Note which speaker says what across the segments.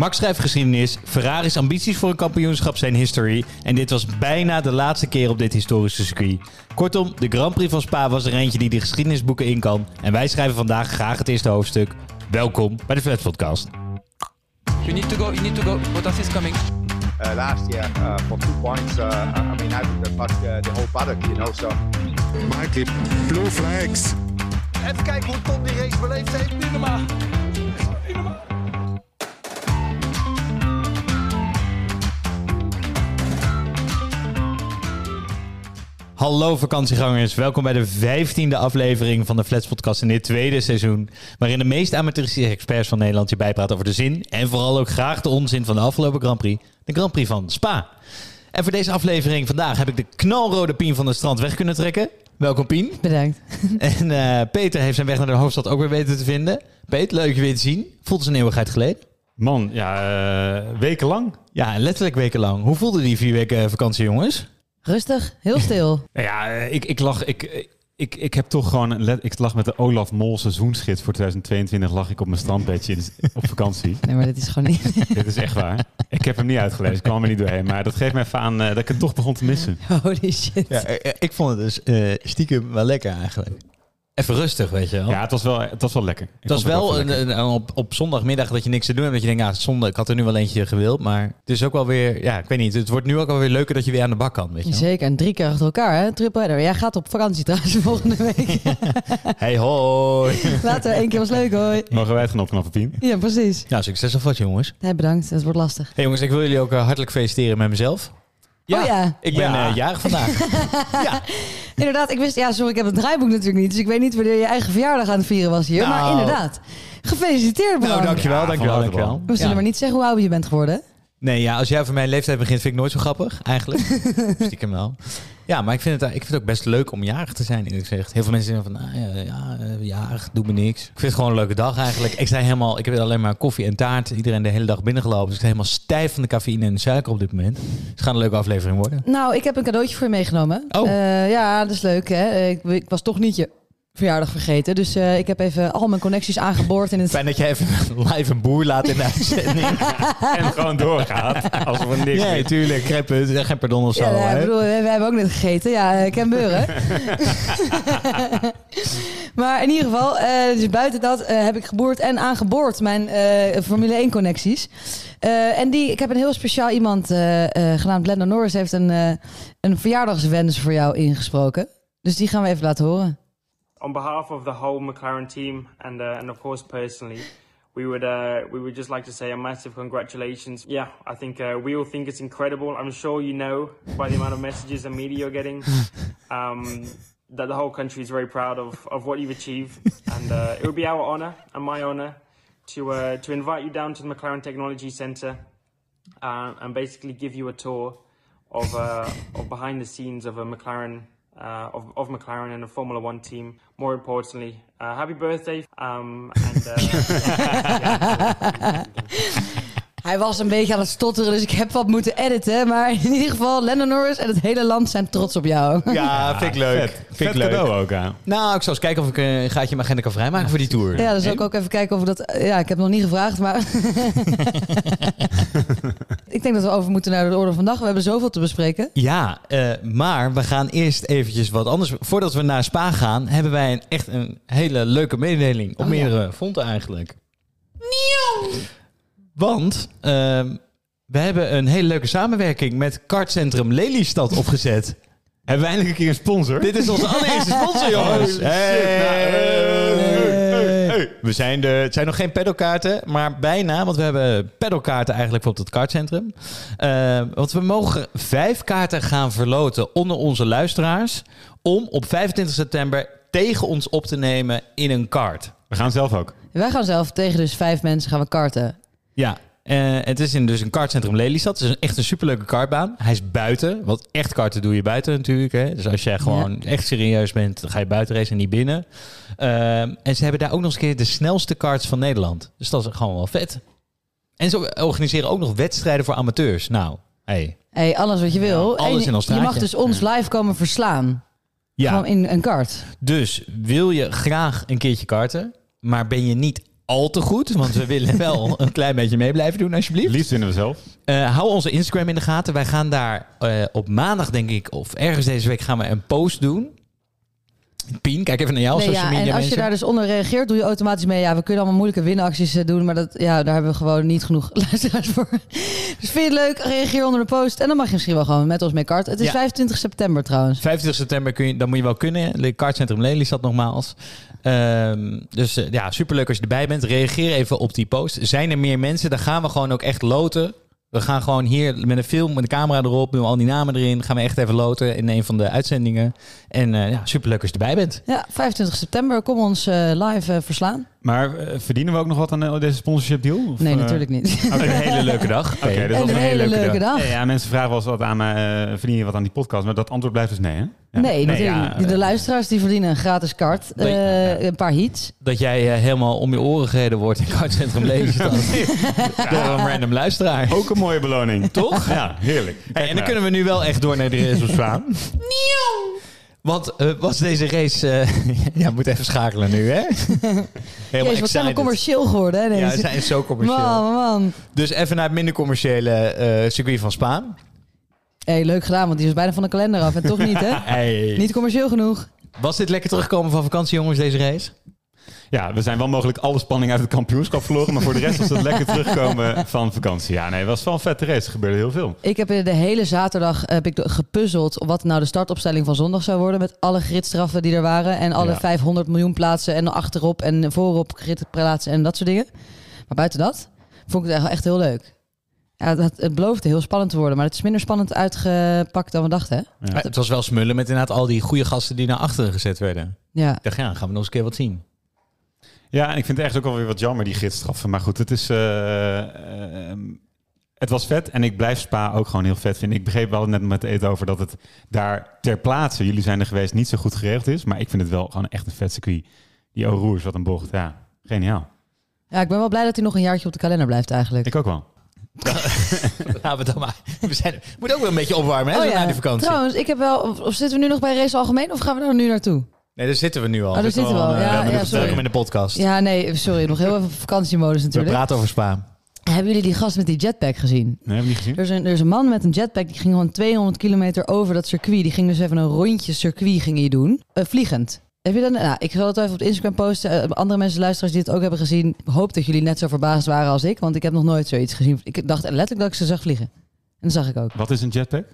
Speaker 1: Max schrijft geschiedenis, Ferrari's ambities voor een kampioenschap zijn history. En dit was bijna de laatste keer op dit historische circuit. Kortom, de Grand Prix van Spa was er eentje die de geschiedenisboeken in kan. En wij schrijven vandaag graag het eerste hoofdstuk. Welkom bij de Flats Podcast.
Speaker 2: You need to go, you need to go. Bottas is coming.
Speaker 3: uh, last year uh, for two points. Uh, I mean, I would touch uh, the whole paddock, you know. So
Speaker 4: Mikey, blue flags.
Speaker 5: Even kijken hoe Tom die race beleefd heeft. Niet normaal.
Speaker 1: Hallo vakantiegangers, welkom bij de vijftiende aflevering van de Flats Podcast in dit tweede seizoen. Waarin de meest amateuristische experts van Nederland je bijpraten over de zin en vooral ook graag de onzin van de afgelopen Grand Prix. De Grand Prix van Spa. En voor deze aflevering vandaag heb ik de knalrode Pien van de strand weg kunnen trekken. Welkom Pien.
Speaker 6: Bedankt.
Speaker 1: En eh, Peter heeft zijn weg naar de hoofdstad ook weer weten te vinden. Peter, leuk je weer te zien. Voelt als een eeuwigheid geleden.
Speaker 7: Man, ja, eh, wekenlang.
Speaker 1: Ja, letterlijk wekenlang. Hoe voelde die vier weken vakantie, jongens?
Speaker 6: Rustig, heel stil.
Speaker 7: Nou Ja, eh, ik, ik lag... Ik, ik, ik heb toch gewoon... een let- Ik lag met de Olaf Mol seizoensgids voor 2022 lag ik op mijn strandbedje in- op vakantie.
Speaker 6: Nee, maar dit is gewoon niet...
Speaker 7: Dit is echt waar. Ik heb hem niet uitgelezen, ik kwam er niet doorheen. Maar dat geeft me even aan eh, dat ik het toch begon te missen.
Speaker 6: Holy shit.
Speaker 1: Ja, eh, ik vond het dus eh, stiekem wel lekker eigenlijk. Even rustig, weet je wel.
Speaker 7: Ja, het was wel, het was wel lekker. Ik
Speaker 1: Het was wel een, een- een op, op zondagmiddag dat je niks te doen hebt. Dat je denkt, ja, zondag, ik had er nu wel eentje gewild. Maar het is ook wel weer, ja, ik weet niet. Het wordt nu ook wel weer leuker dat je weer aan de bak kan, weet je wel.
Speaker 6: Zeker, en drie keer achter elkaar, hè? Triple header. Jij gaat op vakantie trouwens volgende week.
Speaker 1: Hey, hoi.
Speaker 6: Later, één keer was leuk, hoi.
Speaker 7: Mogen wij het gaan opknappen, Pien?
Speaker 6: Ja, precies.
Speaker 1: Nou, succes alvast, jongens.
Speaker 6: Nee, bedankt, het wordt lastig.
Speaker 1: Hey jongens, ik wil jullie ook eh, hartelijk feliciteren met mezelf.
Speaker 6: Oh ja.
Speaker 1: Ik ben
Speaker 7: Ja.
Speaker 1: eh, jarig vandaag. ja.
Speaker 6: Inderdaad, ik wist... Ja, sorry, ik heb het draaiboek natuurlijk niet. Dus ik weet niet wanneer je eigen verjaardag aan het vieren was hier. Maar
Speaker 1: Nou.
Speaker 6: inderdaad, gefeliciteerd, Bram.
Speaker 1: Nou, dankjewel,
Speaker 7: Ja,
Speaker 1: dankjewel,
Speaker 7: van
Speaker 1: dankjewel.
Speaker 6: We zullen
Speaker 1: Ja.
Speaker 6: maar niet zeggen hoe oud je bent geworden.
Speaker 1: Nee, ja, als jij over mijn leeftijd begint, vind ik nooit zo grappig, eigenlijk. Stiekem wel. Ja, maar ik vind, het, ik vind het ook best leuk om jarig te zijn, eerlijk gezegd. Heel veel mensen zeggen van, ah, ja, ja, eh, jarig, doe me niks. Ik vind het gewoon een leuke dag eigenlijk. Ik, sta helemaal, ik heb alleen maar koffie en taart. Iedereen de hele dag binnengelopen. Dus ik sta helemaal stijf van de cafeïne en de suiker op dit moment. Dus het gaat een leuke aflevering worden.
Speaker 6: Nou, ik heb een cadeautje voor je meegenomen.
Speaker 1: Oh.
Speaker 6: Eh, ja, dat is leuk, hè? Ik, ik was toch niet je verjaardag vergeten. Dus eh, ik heb even al mijn connecties aangeboord in het...
Speaker 1: Fijn dat jij even live een boer laat in de uitzending.
Speaker 7: En gewoon doorgaat, alsof er niks
Speaker 1: nee, tuurlijk. Geen, punt, geen pardon of zo.
Speaker 6: Ja, nou, ik bedoel, we, we hebben ook net gegeten. Ja, ik ken beuren. maar in ieder geval, eh, dus buiten dat eh, heb ik geboord en aangeboord mijn eh, Formule 1 connecties. Eh, en die, ik heb een heel speciaal iemand eh, eh, genaamd Lando Norris heeft een, eh, een verjaardagswens voor jou ingesproken. Dus die gaan we even laten horen.
Speaker 8: On behalf of the whole McLaren team and uh, and of course personally, we would uh, we would just like to say a massive congratulations. Yeah, I think uh, we all think it's incredible. I'm sure you know by the amount of messages and media you're getting um, that the whole country is very proud of of what you've achieved, and uh, it would be our honor and my honor to uh, to invite you down to the McLaren Technology Center uh, and basically give you a tour of uh, of behind the scenes of a McLaren. Uh, of, of McLaren and the Formula One team. More importantly, uh, happy birthday! Um, and uh,
Speaker 6: Hij was een beetje aan het stotteren, dus ik heb wat moeten editen. Maar in ieder geval, Lando Norris en het hele land zijn trots op jou.
Speaker 1: Ja, vind ik leuk.
Speaker 7: Vet,
Speaker 1: Vind
Speaker 7: vet
Speaker 1: ik leuk.
Speaker 7: cadeau ook, ja.
Speaker 1: Nou, ik zal eens kijken of ik eh, een gaatje in mijn agenda kan vrijmaken voor die tour.
Speaker 6: Ja, dus ook, ook even kijken of we dat... Ja, ik heb nog niet gevraagd, maar... ik denk dat we over moeten naar de orde van dag. We hebben zoveel te bespreken.
Speaker 1: Ja, eh, maar we gaan eerst eventjes wat anders. Voordat we naar Spa gaan, hebben wij een, echt een hele leuke mededeling. Op
Speaker 6: Oh, ja.
Speaker 1: meerdere fronten eigenlijk. Want ehm, we hebben een hele leuke samenwerking met kartcentrum Lelystad opgezet.
Speaker 7: Hebben we eindelijk een keer een sponsor?
Speaker 1: Dit is onze allereerste sponsor, jongens.
Speaker 7: Oh, shit.
Speaker 1: Hey. We zijn er, het zijn nog geen pedalkaarten, maar bijna. Want we hebben pedalkaarten eigenlijk voor op het kartcentrum. Eh, want we mogen vijf kaarten gaan verloten onder onze luisteraars. Om op 25 september tegen ons op te nemen in een kart.
Speaker 7: We gaan zelf ook.
Speaker 6: Wij gaan zelf tegen dus vijf mensen gaan we karten.
Speaker 1: Ja, eh, het is in dus een kartcentrum Lelystad. Het is echt een superleuke kartbaan. Hij is buiten, want echt karten doe je buiten natuurlijk. Hè? Dus als jij gewoon echt serieus bent, dan ga je buiten racen en niet binnen. Ehm, en ze hebben daar ook nog eens een keer de snelste karts van Nederland. Dus dat is gewoon wel vet. En ze organiseren ook nog wedstrijden voor amateurs. Nou, hey.
Speaker 6: hey, alles wat je wil.
Speaker 1: alles
Speaker 6: En
Speaker 1: in ons
Speaker 6: Je mag dus ons live komen verslaan.
Speaker 1: Ja,
Speaker 6: Gewoon in een kart.
Speaker 1: dus wil je graag een keertje karten, maar ben je niet al te goed, want we willen wel een klein beetje mee blijven doen, alsjeblieft.
Speaker 7: Liefst winnen we zelf.
Speaker 1: Eh, hou onze Instagram in de gaten. Wij gaan daar eh, op maandag, denk ik, of ergens deze week gaan we een post doen. Pien, kijk even naar jou,
Speaker 6: Nee,
Speaker 1: social
Speaker 6: ja,
Speaker 1: media
Speaker 6: en als je daar dus onder reageert, doe je automatisch mee. Ja, we kunnen allemaal moeilijke winacties eh, doen, maar dat, ja, daar hebben we gewoon niet genoeg luisteraars voor. Dus vind je het leuk, reageer onder de post. En dan mag je misschien wel gewoon met ons mee kart. Het is
Speaker 1: Ja.
Speaker 6: 25 september trouwens.
Speaker 1: 25 september kun je, dan moet je wel kunnen. De Kartcentrum Lelystad nogmaals. Ehm, dus eh, ja, superleuk als je erbij bent. Reageer even op die post. Zijn er meer mensen? Dan gaan we gewoon ook echt loten. We gaan gewoon hier met een film, met de camera erop, doen we al die namen erin. Gaan we echt even loten in een van de uitzendingen. En eh ja, superleuk als je erbij bent.
Speaker 6: Ja, 25 september. Kom ons eh, live eh, verslaan.
Speaker 7: Maar verdienen we ook nog wat aan deze sponsorship deal? Of,
Speaker 6: Nee, natuurlijk niet.
Speaker 1: Een hele leuke dag.
Speaker 7: Oké,
Speaker 1: Oké,
Speaker 7: dat was
Speaker 6: een hele leuke dag.
Speaker 7: Ja, ja, mensen vragen wel eens wat aan mij, eh, verdien je wat aan die podcast? Maar dat antwoord blijft dus nee, hè? Ja.
Speaker 6: Nee, natuurlijk
Speaker 1: ja,
Speaker 6: niet. De luisteraars die verdienen een gratis kaart.
Speaker 1: Nee.
Speaker 6: eh, een paar hits.
Speaker 1: Dat jij eh, helemaal om je oren gereden wordt in Kartcentrum Lelystad. Door een random luisteraar.
Speaker 7: Ook een mooie beloning.
Speaker 1: Toch?
Speaker 7: Ja, heerlijk.
Speaker 1: Hey, en dan kunnen we nu wel echt door naar de race op Zwaan. Want eh, was deze race... eh, ja, moet even schakelen nu, hè? Helemaal
Speaker 6: Jezus, wat zijn we commercieel geworden, hè?
Speaker 1: Ja,
Speaker 6: Deze.
Speaker 1: we zijn zo commercieel.
Speaker 6: Man, man.
Speaker 1: Dus even naar het minder commerciële eh, circuit van Spaan.
Speaker 6: Hey, leuk gedaan, want die was bijna van de kalender af. En toch niet, hè?
Speaker 1: Hey.
Speaker 6: Niet commercieel genoeg.
Speaker 1: Was dit lekker terugkomen van vakantie, jongens, deze race?
Speaker 7: Ja, we zijn wel mogelijk alle spanning uit het kampioenschap verloren. Maar voor de rest was het lekker terugkomen van vakantie. Ja, nee, het was wel een vette race. Er gebeurde heel veel.
Speaker 6: Ik heb de hele zaterdag heb ik gepuzzeld op wat nou de startopstelling van zondag zou worden. Met alle gridstraffen die er waren. En alle
Speaker 7: Ja.
Speaker 6: 500 miljoen plaatsen. En achterop en voorop gridplaatsen en dat soort dingen. Maar buiten dat vond ik het echt, echt heel leuk. Ja, het, het beloofde heel spannend te worden. Maar het is minder spannend uitgepakt dan we dachten. Hè?
Speaker 7: Ja.
Speaker 1: Eh, Het was wel smullen met inderdaad al die goede gasten die naar achteren gezet werden.
Speaker 6: Ja.
Speaker 1: Ik dacht, ja, gaan we nog eens een keer wat zien.
Speaker 7: Ja, en ik vind het echt ook wel weer wat jammer, die gidsstraffen. Maar goed, het is... eh, ehm, het was vet en ik blijf Spa ook gewoon heel vet vinden. Ik begreep wel net met eten over dat het daar ter plaatse, jullie zijn er geweest, niet zo goed geregeld is. Maar ik vind het wel gewoon echt een vet circuit. Die Rouge, wat een bocht. Ja, geniaal.
Speaker 6: ja, ik ben wel blij dat hij nog een jaartje op de kalender blijft eigenlijk.
Speaker 7: Ik ook wel.
Speaker 1: Laten we dan maar. We zijn, we moeten ook wel een beetje opwarmen, hè,
Speaker 6: Oh
Speaker 1: zo
Speaker 6: ja.
Speaker 1: na die vakantie.
Speaker 6: Trouwens, ik heb wel. Of, zitten we nu nog bij Race Algemeen of gaan we daar nu naartoe?
Speaker 1: Nee, daar zitten we nu al.
Speaker 6: Oh, daar zitten we al.
Speaker 1: eh,
Speaker 6: Ja,
Speaker 1: we hebben
Speaker 6: ja, sorry.
Speaker 1: in de podcast.
Speaker 6: Ja, nee, sorry. Nog heel even vakantiemodus
Speaker 1: we
Speaker 6: natuurlijk.
Speaker 1: praten over Spa.
Speaker 6: Hebben jullie die gast met die jetpack gezien?
Speaker 7: Nee, hebben we niet gezien?
Speaker 6: Er is, een, er is een man met een jetpack die ging gewoon 200 kilometer over dat circuit. Die ging dus even een rondje circuit ging hij doen. Eh, vliegend. Heb je dat? Nou, ik zal het even op Instagram posten. Eh, andere mensen, luisteraars die het ook hebben gezien. Hoop dat jullie net zo verbaasd waren als ik. Want ik heb nog nooit zoiets gezien. Ik dacht letterlijk dat ik ze zag vliegen. En dat zag ik ook.
Speaker 7: Wat is een jetpack?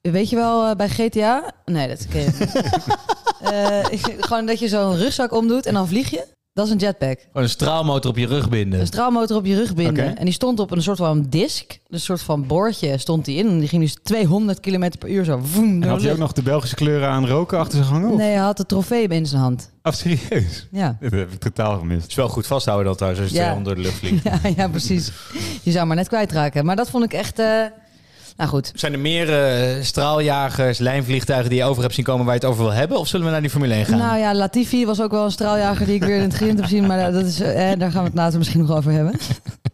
Speaker 6: Weet je wel, eh, bij GTA? Nee, dat ken je niet. Eh, gewoon dat je zo'n rugzak omdoet en dan vlieg je. Dat is een jetpack.
Speaker 1: Gewoon een straalmotor op je rug binden.
Speaker 6: Een straalmotor op je rug binden. En die stond op een soort van disc. Een soort van boordje stond die in. En die ging dus 200 km per uur zo. Voem,
Speaker 7: En had hij ook nog de Belgische kleuren aan roken achter zich hangen? of?
Speaker 6: Nee, hij had de trofee in zijn hand.
Speaker 7: Oh, serieus?
Speaker 6: Ja.
Speaker 7: Dit heb ik totaal gemist.
Speaker 1: Het is wel goed vasthouden dat daar zo'n
Speaker 6: Ja.
Speaker 1: 200 door de lucht vliegt.
Speaker 6: Ja, ja, precies. Je zou maar net kwijtraken. Maar dat vond ik echt... eh, Nou goed.
Speaker 1: Zijn er meer eh, straaljagers, lijnvliegtuigen die je over hebt zien komen waar je het over wil hebben? Of zullen we naar die Formule 1 gaan?
Speaker 6: Nou ja, Latifi was ook wel een straaljager die ik weer in het grind heb zien. Maar dat is, eh, daar gaan we het later misschien nog over hebben.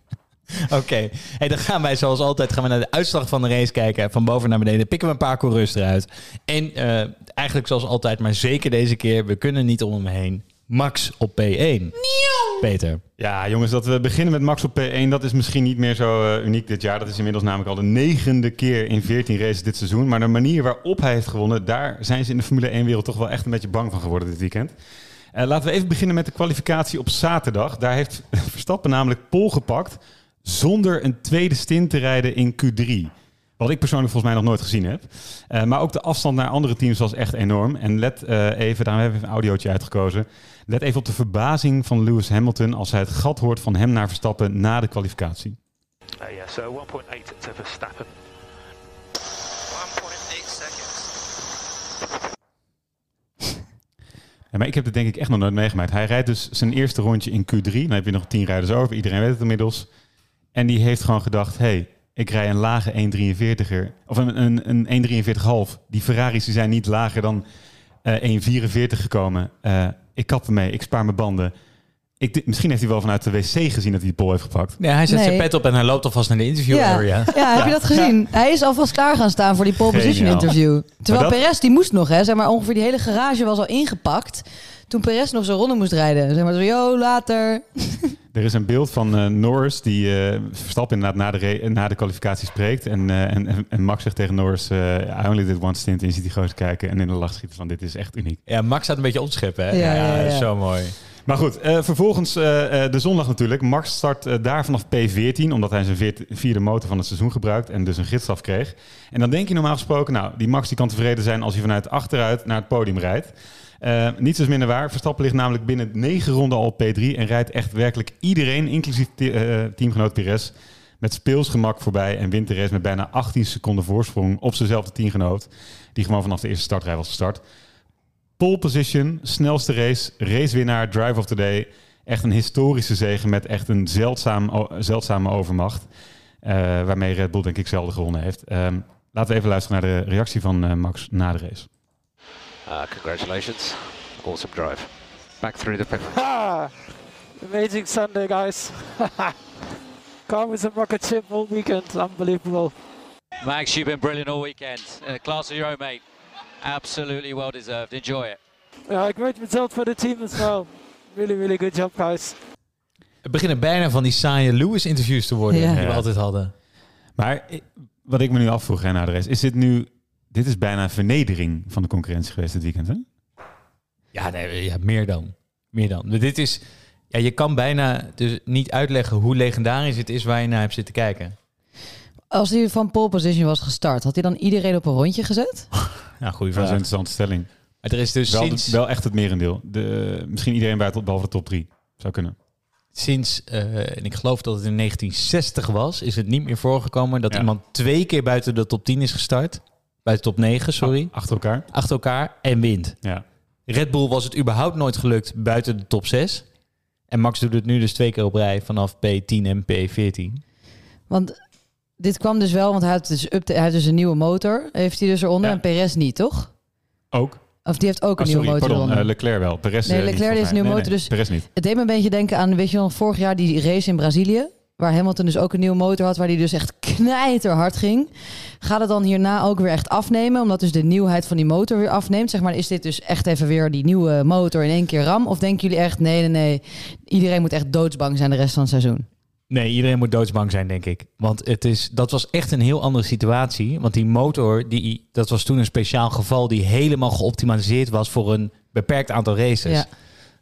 Speaker 1: Oké, hey, dan gaan wij zoals altijd gaan we naar de uitslag van de race kijken. Van boven naar beneden pikken we een paar coureurs eruit. En eh, eigenlijk zoals altijd, maar zeker deze keer, we kunnen niet om hem heen. Max op P1. Peter.
Speaker 7: Ja, jongens, dat we beginnen met Max op P1, dat is misschien niet meer zo eh, uniek dit jaar. Dat is inmiddels namelijk al de negende keer in 14 races dit seizoen. Maar de manier waarop hij heeft gewonnen, daar zijn ze in de Formule 1-wereld toch wel echt een beetje bang van geworden dit weekend. Eh, laten we even beginnen met de kwalificatie op zaterdag. Daar heeft Verstappen namelijk pol gepakt zonder een tweede stint te rijden in Q3. Wat ik persoonlijk volgens mij nog nooit gezien heb. Eh, maar ook de afstand naar andere teams was echt enorm. En let eh, even, daarom hebben we een audiootje uitgekozen. Let even op de verbazing van Lewis Hamilton als hij het gat hoort van hem naar Verstappen na de kwalificatie.
Speaker 9: Uh, yeah, so 1.8 to Verstappen.
Speaker 5: 1.8 seconds.
Speaker 7: Ja, maar ik heb het denk ik echt nog nooit meegemaakt. Hij rijdt dus zijn eerste rondje in Q3. Dan heb je nog tien rijders over. Iedereen weet het inmiddels. En die heeft gewoon gedacht, hey, ik rij een lage 1.43er. Of een, een, een 1.43,5. Die Ferraris die zijn niet lager dan eh 1.44 gekomen. Eh, ik kap ermee, ik spaar mijn banden. Ik, misschien heeft hij wel vanuit de wc gezien dat hij de pol heeft gepakt.
Speaker 1: Ja, hij zet
Speaker 6: Nee.
Speaker 1: zijn pet op en hij loopt alvast naar de interview
Speaker 6: Ja.
Speaker 1: area.
Speaker 6: Ja, heb je dat gezien? Hij is alvast klaar gaan staan voor die pole position
Speaker 7: Geniaal.
Speaker 6: interview. Terwijl
Speaker 7: dat-
Speaker 6: Perez, die moest nog, hè, zeg maar ongeveer die hele garage was al ingepakt. Toen Perez nog zo'n ronde moest rijden. Zeg maar zo, yo, later.
Speaker 7: Er is een beeld van eh, Norris die eh Verstappen inderdaad na de, re- na de kwalificatie spreekt. En, eh, en, en- Max zegt tegen Norris, eh I only did one stint. En je ziet die gozer kijken en in de lach schieten van dit is echt uniek.
Speaker 1: Ja, Max staat een beetje opscheppen, hè?
Speaker 6: Ja, ja,
Speaker 1: dat is
Speaker 6: ja.
Speaker 1: zo mooi.
Speaker 7: Maar goed, eh, vervolgens eh, eh, de zondag natuurlijk. Max start daar vanaf P14, omdat hij zijn veert- vierde motor van het seizoen gebruikt en dus een gidsstraf kreeg. En dan denk je normaal gesproken, nou, die Max die kan tevreden zijn als hij vanuit achteruit naar het podium rijdt. Eh niets is minder waar. Verstappen ligt namelijk binnen negen ronden al op P3 en rijdt echt werkelijk iedereen, inclusief eh, teamgenoot Perez, met speels gemak voorbij en wint de race met bijna 18 seconden voorsprong op zijnzelfde teamgenoot, die gewoon vanaf de eerste startrij was gestart. Pole position, snelste race, racewinnaar, drive of the day. Echt een historische zege met echt een zeldzaam, zeldzame overmacht. eh, waarmee Red Bull denk ik zelden gewonnen heeft. Ehm, laten we even luisteren naar de reactie van Max na de race.
Speaker 9: Uh, congratulations. Awesome drive. Back through the.
Speaker 5: Ah, amazing Sunday, guys. Car was a rocket ship all weekend. Unbelievable.
Speaker 10: Max, you've been brilliant all weekend. Uh, class of your own, mate. Absolutely well deserved. Enjoy it.
Speaker 5: Yeah, great result for the team as well. Really, really good job, guys.
Speaker 1: Het beginnen bijna van die saaie Lewis-interviews te worden
Speaker 6: Ja.
Speaker 1: die we
Speaker 7: Ja.
Speaker 1: altijd hadden.
Speaker 7: Maar eh, wat ik me nu afvroeg hè, na de race, is dit nu... Dit is bijna een vernedering van de concurrentie geweest dit weekend, hè?
Speaker 1: Ja, nee, ja, meer dan. Meer dan. Dit is... Ja, je kan bijna dus niet uitleggen hoe legendarisch het is waar je naar hebt zitten kijken.
Speaker 6: Als hij van pole position was gestart, had hij dan iedereen op een rondje gezet?
Speaker 1: Ja, goede
Speaker 7: Dat is een
Speaker 1: vraag.
Speaker 7: interessante stelling.
Speaker 1: Maar er is dus
Speaker 7: Wel,
Speaker 1: sinds,
Speaker 7: wel echt het merendeel. De, misschien iedereen buiten behalve de top drie. Zou kunnen.
Speaker 1: sinds eh, en ik geloof dat het in 1960 was, is het niet meer voorgekomen dat
Speaker 7: Ja.
Speaker 1: iemand twee keer buiten de top 10 is gestart. Buiten top 9, sorry.
Speaker 7: Achter elkaar.
Speaker 1: Achter elkaar en wint.
Speaker 7: Ja.
Speaker 1: Red Bull was het überhaupt nooit gelukt buiten de top 6. En Max doet het nu dus twee keer op rij vanaf P10 en P14.
Speaker 6: Want dit kwam dus wel, want hij had dus, upda- hij had dus een nieuwe motor. Heeft hij dus eronder
Speaker 7: Ja.
Speaker 6: en Perez niet, toch?
Speaker 7: Ook.
Speaker 6: Of die heeft ook een
Speaker 7: Oh,
Speaker 6: nieuwe
Speaker 7: sorry,
Speaker 6: motor
Speaker 7: pardon. eh, Leclerc wel. Perez
Speaker 6: Nee,
Speaker 7: eh, niet,
Speaker 6: Leclerc is een nieuwe motor,
Speaker 7: Nee,
Speaker 6: dus-
Speaker 7: nee, Perez niet.
Speaker 6: Het deed me een beetje denken aan, weet je nog, vorig jaar die race in Brazilië. Waar Hamilton dus ook een nieuwe motor had, waar die dus echt knijterhard ging. Gaat het dan hierna ook weer echt afnemen, omdat dus de nieuwheid van die motor weer afneemt? Zeg maar, is dit dus echt even weer die nieuwe motor in één keer ram? Of denken jullie echt, nee, nee, nee, iedereen moet echt doodsbang zijn de rest van het seizoen?
Speaker 1: Nee, iedereen moet doodsbang zijn, denk ik. Want het is, dat was echt een heel andere situatie. Want die motor, die, dat was toen een speciaal geval die helemaal geoptimaliseerd was voor een beperkt aantal races.
Speaker 6: Ja.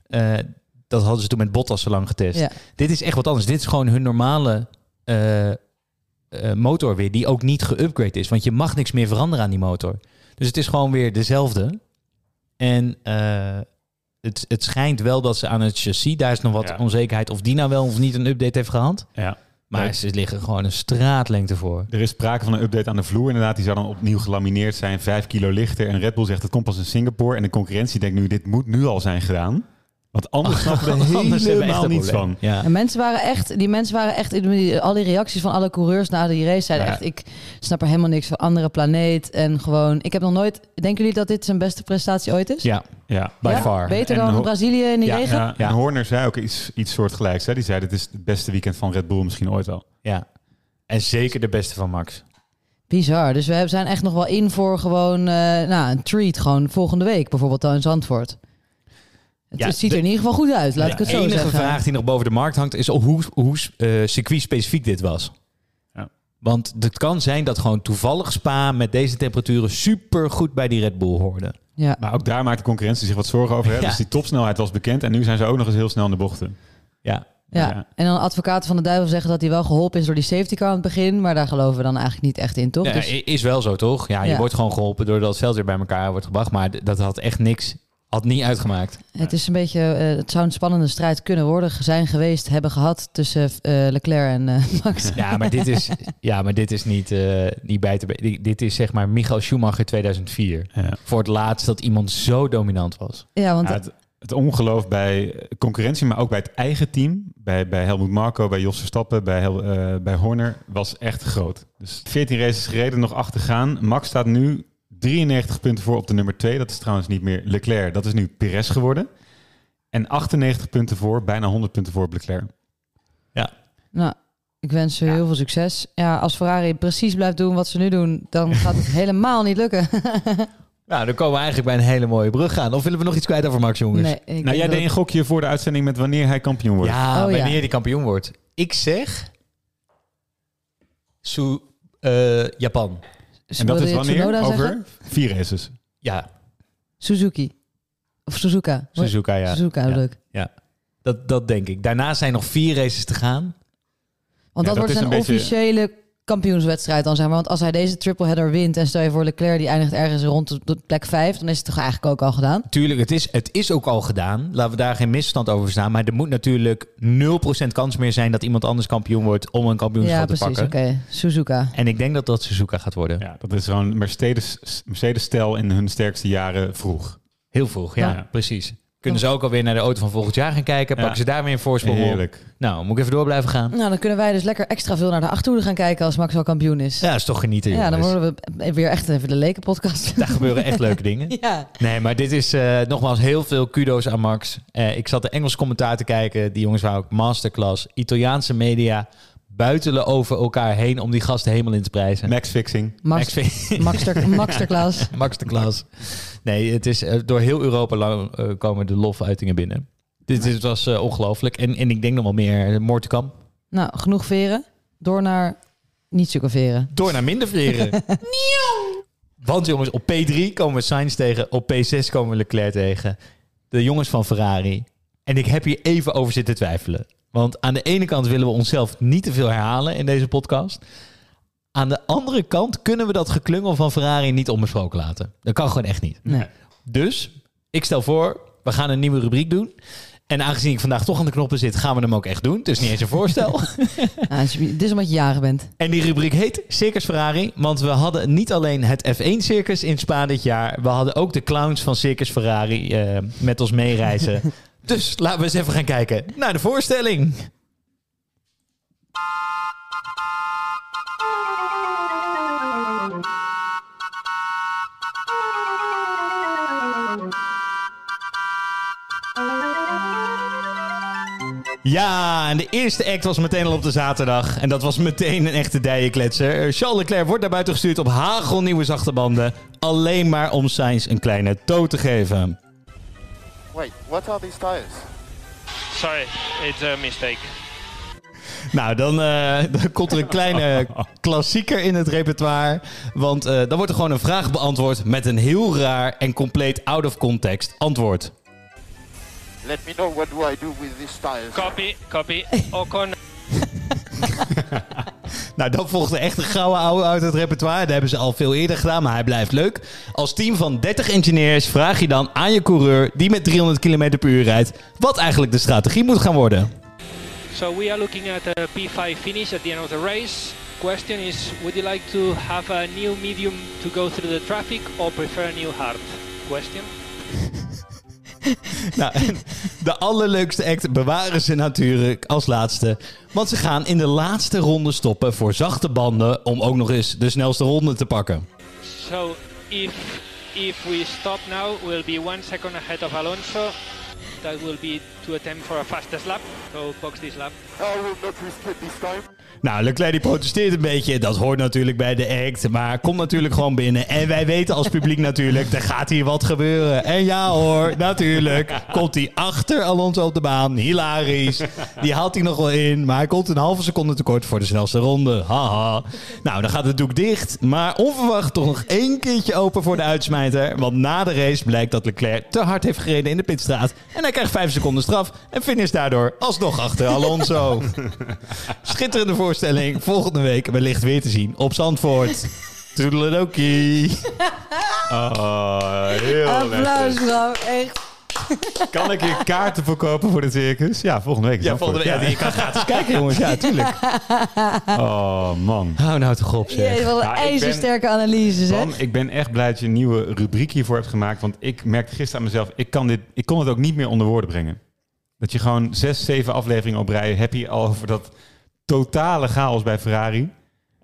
Speaker 1: Eh, dat hadden ze toen met Bottas zo lang getest.
Speaker 6: Ja.
Speaker 1: Dit is echt wat anders. Dit is gewoon hun normale eh, eh, motor weer, die ook niet geüpgrade is. Want je mag niks meer veranderen aan die motor. Dus het is gewoon weer dezelfde. En eh, het, het schijnt wel dat ze aan het chassis, daar is nog wat
Speaker 7: Ja.
Speaker 1: onzekerheid of die nou wel of niet een update heeft gehad.
Speaker 7: Ja.
Speaker 1: Maar ze liggen gewoon een straatlengte voor.
Speaker 7: Er is sprake van een update aan de vloer. Inderdaad, die zou dan opnieuw gelamineerd zijn. Vijf kilo lichter. En Red Bull zegt het komt pas in Singapore. En de concurrentie denkt nu, dit moet nu al zijn gedaan. Want anders snappen we er helemaal niets van.
Speaker 1: Ja.
Speaker 6: En mensen waren echt, die mensen waren echt, die- al die reacties van alle coureurs na die race zeiden
Speaker 7: Ja.
Speaker 6: echt, ik snap er helemaal niks van, andere planeet. En gewoon, ik heb nog nooit, denken jullie dat dit zijn beste prestatie ooit is?
Speaker 1: ja,
Speaker 7: Ja.
Speaker 1: by
Speaker 6: Ja?
Speaker 1: far.
Speaker 6: Beter
Speaker 7: En
Speaker 6: dan Brazilië in die
Speaker 1: Ja,
Speaker 6: regen?
Speaker 7: Ja,
Speaker 1: Ja.
Speaker 7: En Horner zei ook iets, iets soortgelijks. Hè? Die zei, dit is het beste weekend van Red Bull misschien ooit wel.
Speaker 1: Ja. En zeker de beste van Max.
Speaker 6: Bizar. Dus we hebben- zijn echt nog wel in voor gewoon eh, nou, een treat. Gewoon volgende week bijvoorbeeld dan in Zandvoort. Het,
Speaker 1: Ja,
Speaker 6: het ziet er
Speaker 1: de-
Speaker 6: in ieder geval goed uit, laat ik het
Speaker 1: de
Speaker 6: zo
Speaker 1: enige
Speaker 6: zeggen.
Speaker 1: vraag die nog boven de markt hangt is hoe, hoe eh, circuit-specifiek dit was.
Speaker 7: Ja.
Speaker 1: Want het kan zijn dat gewoon toevallig Spa met deze temperaturen super goed bij die Red Bull hoorde.
Speaker 6: Ja.
Speaker 7: Maar ook daar maakt de concurrentie zich wat zorgen over. Hè?
Speaker 1: Ja.
Speaker 7: Dus die topsnelheid was bekend. En nu zijn ze ook nog eens heel snel in de bochten.
Speaker 1: Ja.
Speaker 6: Ja.
Speaker 7: Ja.
Speaker 6: en dan advocaten van de duivel zeggen dat hij wel geholpen is door die safety car aan het begin. Maar daar geloven we dan eigenlijk niet echt in, toch?
Speaker 1: Ja,
Speaker 6: Dus-
Speaker 1: is wel zo, toch? Ja, je
Speaker 6: Ja.
Speaker 1: wordt gewoon geholpen doordat het veld weer bij elkaar wordt gebracht. Maar dat had echt niks, had niet uitgemaakt.
Speaker 6: Het is een beetje, eh, het zou een spannende strijd kunnen worden, zijn geweest, hebben gehad tussen eh, Leclerc en eh, Max.
Speaker 1: Ja, maar dit is, ja, maar dit is niet, eh, niet bij te... be- Dit, is zeg maar Michael Schumacher 2004.
Speaker 7: Ja.
Speaker 1: Voor het laatst dat iemand zo dominant was.
Speaker 6: Ja, want
Speaker 7: Ja, het, het ongeloof bij concurrentie, maar ook bij het eigen team. Bij, bij Helmut Marko, bij Jos Verstappen, bij, Hel, eh, bij Horner was echt groot. Dus 14 races gereden, nog acht te gaan. Max staat nu 93 punten voor op de nummer 2. Dat is trouwens niet meer Leclerc, dat is nu Perez geworden. En 98 punten voor, bijna 100 punten voor op Leclerc.
Speaker 6: nou, ik wens ze heel veel succes. Ja, als Ferrari precies blijft doen wat ze nu doen, dan gaat het helemaal niet lukken.
Speaker 1: Nou, dan komen we eigenlijk bij een hele mooie brug aan. Of willen we nog iets kwijt over Max, jongens?
Speaker 6: Nee, ik
Speaker 7: Nou, jij
Speaker 6: dat-
Speaker 7: deed een gokje voor de uitzending met wanneer hij kampioen wordt.
Speaker 1: Ja,
Speaker 6: Oh, ja.
Speaker 1: wanneer die kampioen wordt. Ik zeg... Su eh, Japan.
Speaker 7: En dat is wanneer?
Speaker 6: Tsunoda
Speaker 7: Over
Speaker 6: zeggen?
Speaker 7: vier races.
Speaker 1: Ja,
Speaker 6: Suzuki. Of Suzuka.
Speaker 1: Suzuka, ja.
Speaker 6: Suzuka,
Speaker 1: ja.
Speaker 6: leuk.
Speaker 1: Ja, dat, dat denk ik. Daarna zijn nog vier races te gaan.
Speaker 6: Want
Speaker 7: Ja,
Speaker 6: dat,
Speaker 7: dat
Speaker 6: wordt zijn
Speaker 7: een beetje-
Speaker 6: officiële kampioenswedstrijd dan, zeg maar. Want als hij deze tripleheader wint en stel je voor Leclerc die eindigt ergens rond de, plek 5, dan is het toch eigenlijk ook al gedaan?
Speaker 1: Tuurlijk, het is, het is ook al gedaan. Laten we daar geen misverstand over staan. Maar er moet natuurlijk 0% kans meer zijn dat iemand anders kampioen wordt om een kampioenschap
Speaker 6: Ja,
Speaker 1: te
Speaker 6: precies. Oké,
Speaker 1: pakken.
Speaker 6: Suzuka.
Speaker 1: En ik denk dat dat Suzuka gaat worden.
Speaker 7: Ja, dat is gewoon Mercedes, Mercedes-stel in hun sterkste jaren vroeg.
Speaker 1: Heel vroeg, ja,
Speaker 7: Ja.
Speaker 1: precies. Kunnen ze ook alweer naar de auto van volgend jaar gaan kijken? Pakken
Speaker 7: Ja.
Speaker 1: ze daar weer een voorsprong op?
Speaker 7: Heerlijk.
Speaker 1: Nou, moet ik even door blijven gaan?
Speaker 6: Nou, dan kunnen wij dus lekker extra veel naar de achterhoede gaan kijken als Max al kampioen is.
Speaker 1: Ja, is toch genieten,
Speaker 6: Ja, dan worden we weer echt even de lekenpodcast.
Speaker 1: Daar gebeuren echt leuke dingen.
Speaker 6: Ja.
Speaker 1: Nee, maar dit is eh, nogmaals heel veel kudo's aan Max. Eh, ik zat de Engels commentaar te kijken. Die jongens waren ook masterclass. Italiaanse media buitelen over elkaar heen om die gasten helemaal in te prijzen.
Speaker 7: Max fixing.
Speaker 6: Max,
Speaker 1: Max-. Max de Klas. Nee, het is eh, door heel Europa lang eh, komen de lofuitingen binnen. Dit, dit was eh, ongelooflijk. En, en ik denk nog wel meer. Come.
Speaker 6: Nou, genoeg veren. Door naar niet zulke veren.
Speaker 1: Door naar minder veren. Nieuw. Want jongens, op P3 komen we Sainz tegen. Op P6 komen we Leclerc tegen. De jongens van Ferrari. En ik heb hier even over zitten twijfelen. Want aan de ene kant willen we onszelf niet te veel herhalen in deze podcast. Aan de andere kant kunnen we dat geklungel van Ferrari niet onbesproken laten. Dat kan gewoon echt niet.
Speaker 6: Nee.
Speaker 1: Dus, ik stel voor, we gaan een nieuwe rubriek doen. En aangezien ik vandaag toch aan de knoppen zit, gaan we hem ook echt doen. Het is niet eens een voorstel.
Speaker 6: Dit is omdat je jarig bent.
Speaker 1: En die rubriek heet Circus Ferrari. Want we hadden niet alleen het F1-circus in Spa dit jaar. We hadden ook de clowns van Circus Ferrari eh, met ons meereizen. dus laten we eens even gaan kijken naar de voorstelling. Ja, en de eerste act was meteen al op de zaterdag. En dat was meteen een echte dijenkletser. Eh, Charles Leclerc wordt naar buiten gestuurd op hagelnieuwe zachte banden. Alleen maar om Sainz een kleine toe te geven.
Speaker 11: Wait, what are these tires?
Speaker 12: Sorry, it's a mistake.
Speaker 1: Nou, dan, eh, dan komt er een kleine klassieker in het repertoire. Want eh, dan wordt er gewoon een vraag beantwoord met een heel raar en compleet out of context antwoord.
Speaker 11: Let me know what do I do with these tires.
Speaker 12: Copy, copy. Ocon.
Speaker 1: Nou, dan volgt er echt een gouden ouwe uit het repertoire. Dat hebben ze al veel eerder gedaan, maar hij blijft leuk. Als team van 30 engineers vraag je dan aan je coureur... die met 300 km per uur rijdt... wat eigenlijk de strategie moet gaan worden.
Speaker 12: So we are looking at a P5 finish at the end of the race. Question is, would you like to have a new medium to go through the traffic or prefer a new hard? Question.
Speaker 1: Nou, de allerleukste act bewaren ze natuurlijk als laatste. Want ze gaan in de laatste ronde stoppen voor zachte banden... om ook nog eens de snelste ronde te pakken.
Speaker 12: So if if we stop now, we'll be one second ahead of Alonso. That will be to attempt for a fastest lap. So box this lap.
Speaker 11: I will not risk it this time.
Speaker 1: Nou, Leclerc die protesteert een beetje. Dat hoort natuurlijk bij de act. Maar komt natuurlijk gewoon binnen. En wij weten als publiek natuurlijk, er gaat hier wat gebeuren. En ja hoor, natuurlijk. Komt hij achter Alonso op de baan. Hilarisch. Die haalt hij nog wel in. Maar hij komt een halve seconde tekort voor de snelste ronde. Haha. Nou, dan gaat het doek dicht. Maar onverwacht toch nog één keertje open voor de uitsmijter. Want na de race blijkt dat Leclerc te hard heeft gereden in de pitstraat. En hij krijgt vijf seconden straf. En finisht daardoor alsnog achter Alonso. Schitterende voorstelling. Volgende week wellicht weer te zien op Zandvoort. Toedeledokie.
Speaker 7: Oh, heel
Speaker 6: Applaus,
Speaker 7: lekker.
Speaker 6: bro. Echt.
Speaker 7: Kan ik hier kaarten verkopen voor de circus? Ja, volgende week. is
Speaker 1: Ja, volgende week. Ja, je kan gratis kijken, jongens. Ja, tuurlijk.
Speaker 7: Oh, man.
Speaker 1: Hou nou toch op, zeg.
Speaker 6: Wat een
Speaker 7: Ja, ik ben-
Speaker 6: ijzersterke analyse, zeg.
Speaker 7: Bam, ik ben echt blij dat je een nieuwe rubriek hiervoor hebt gemaakt. Want ik merkte gisteren aan mezelf, ik, kan dit, ik kon het ook niet meer onder woorden brengen. Dat je gewoon zes, zeven afleveringen op rij heb je al over dat totale chaos bij Ferrari.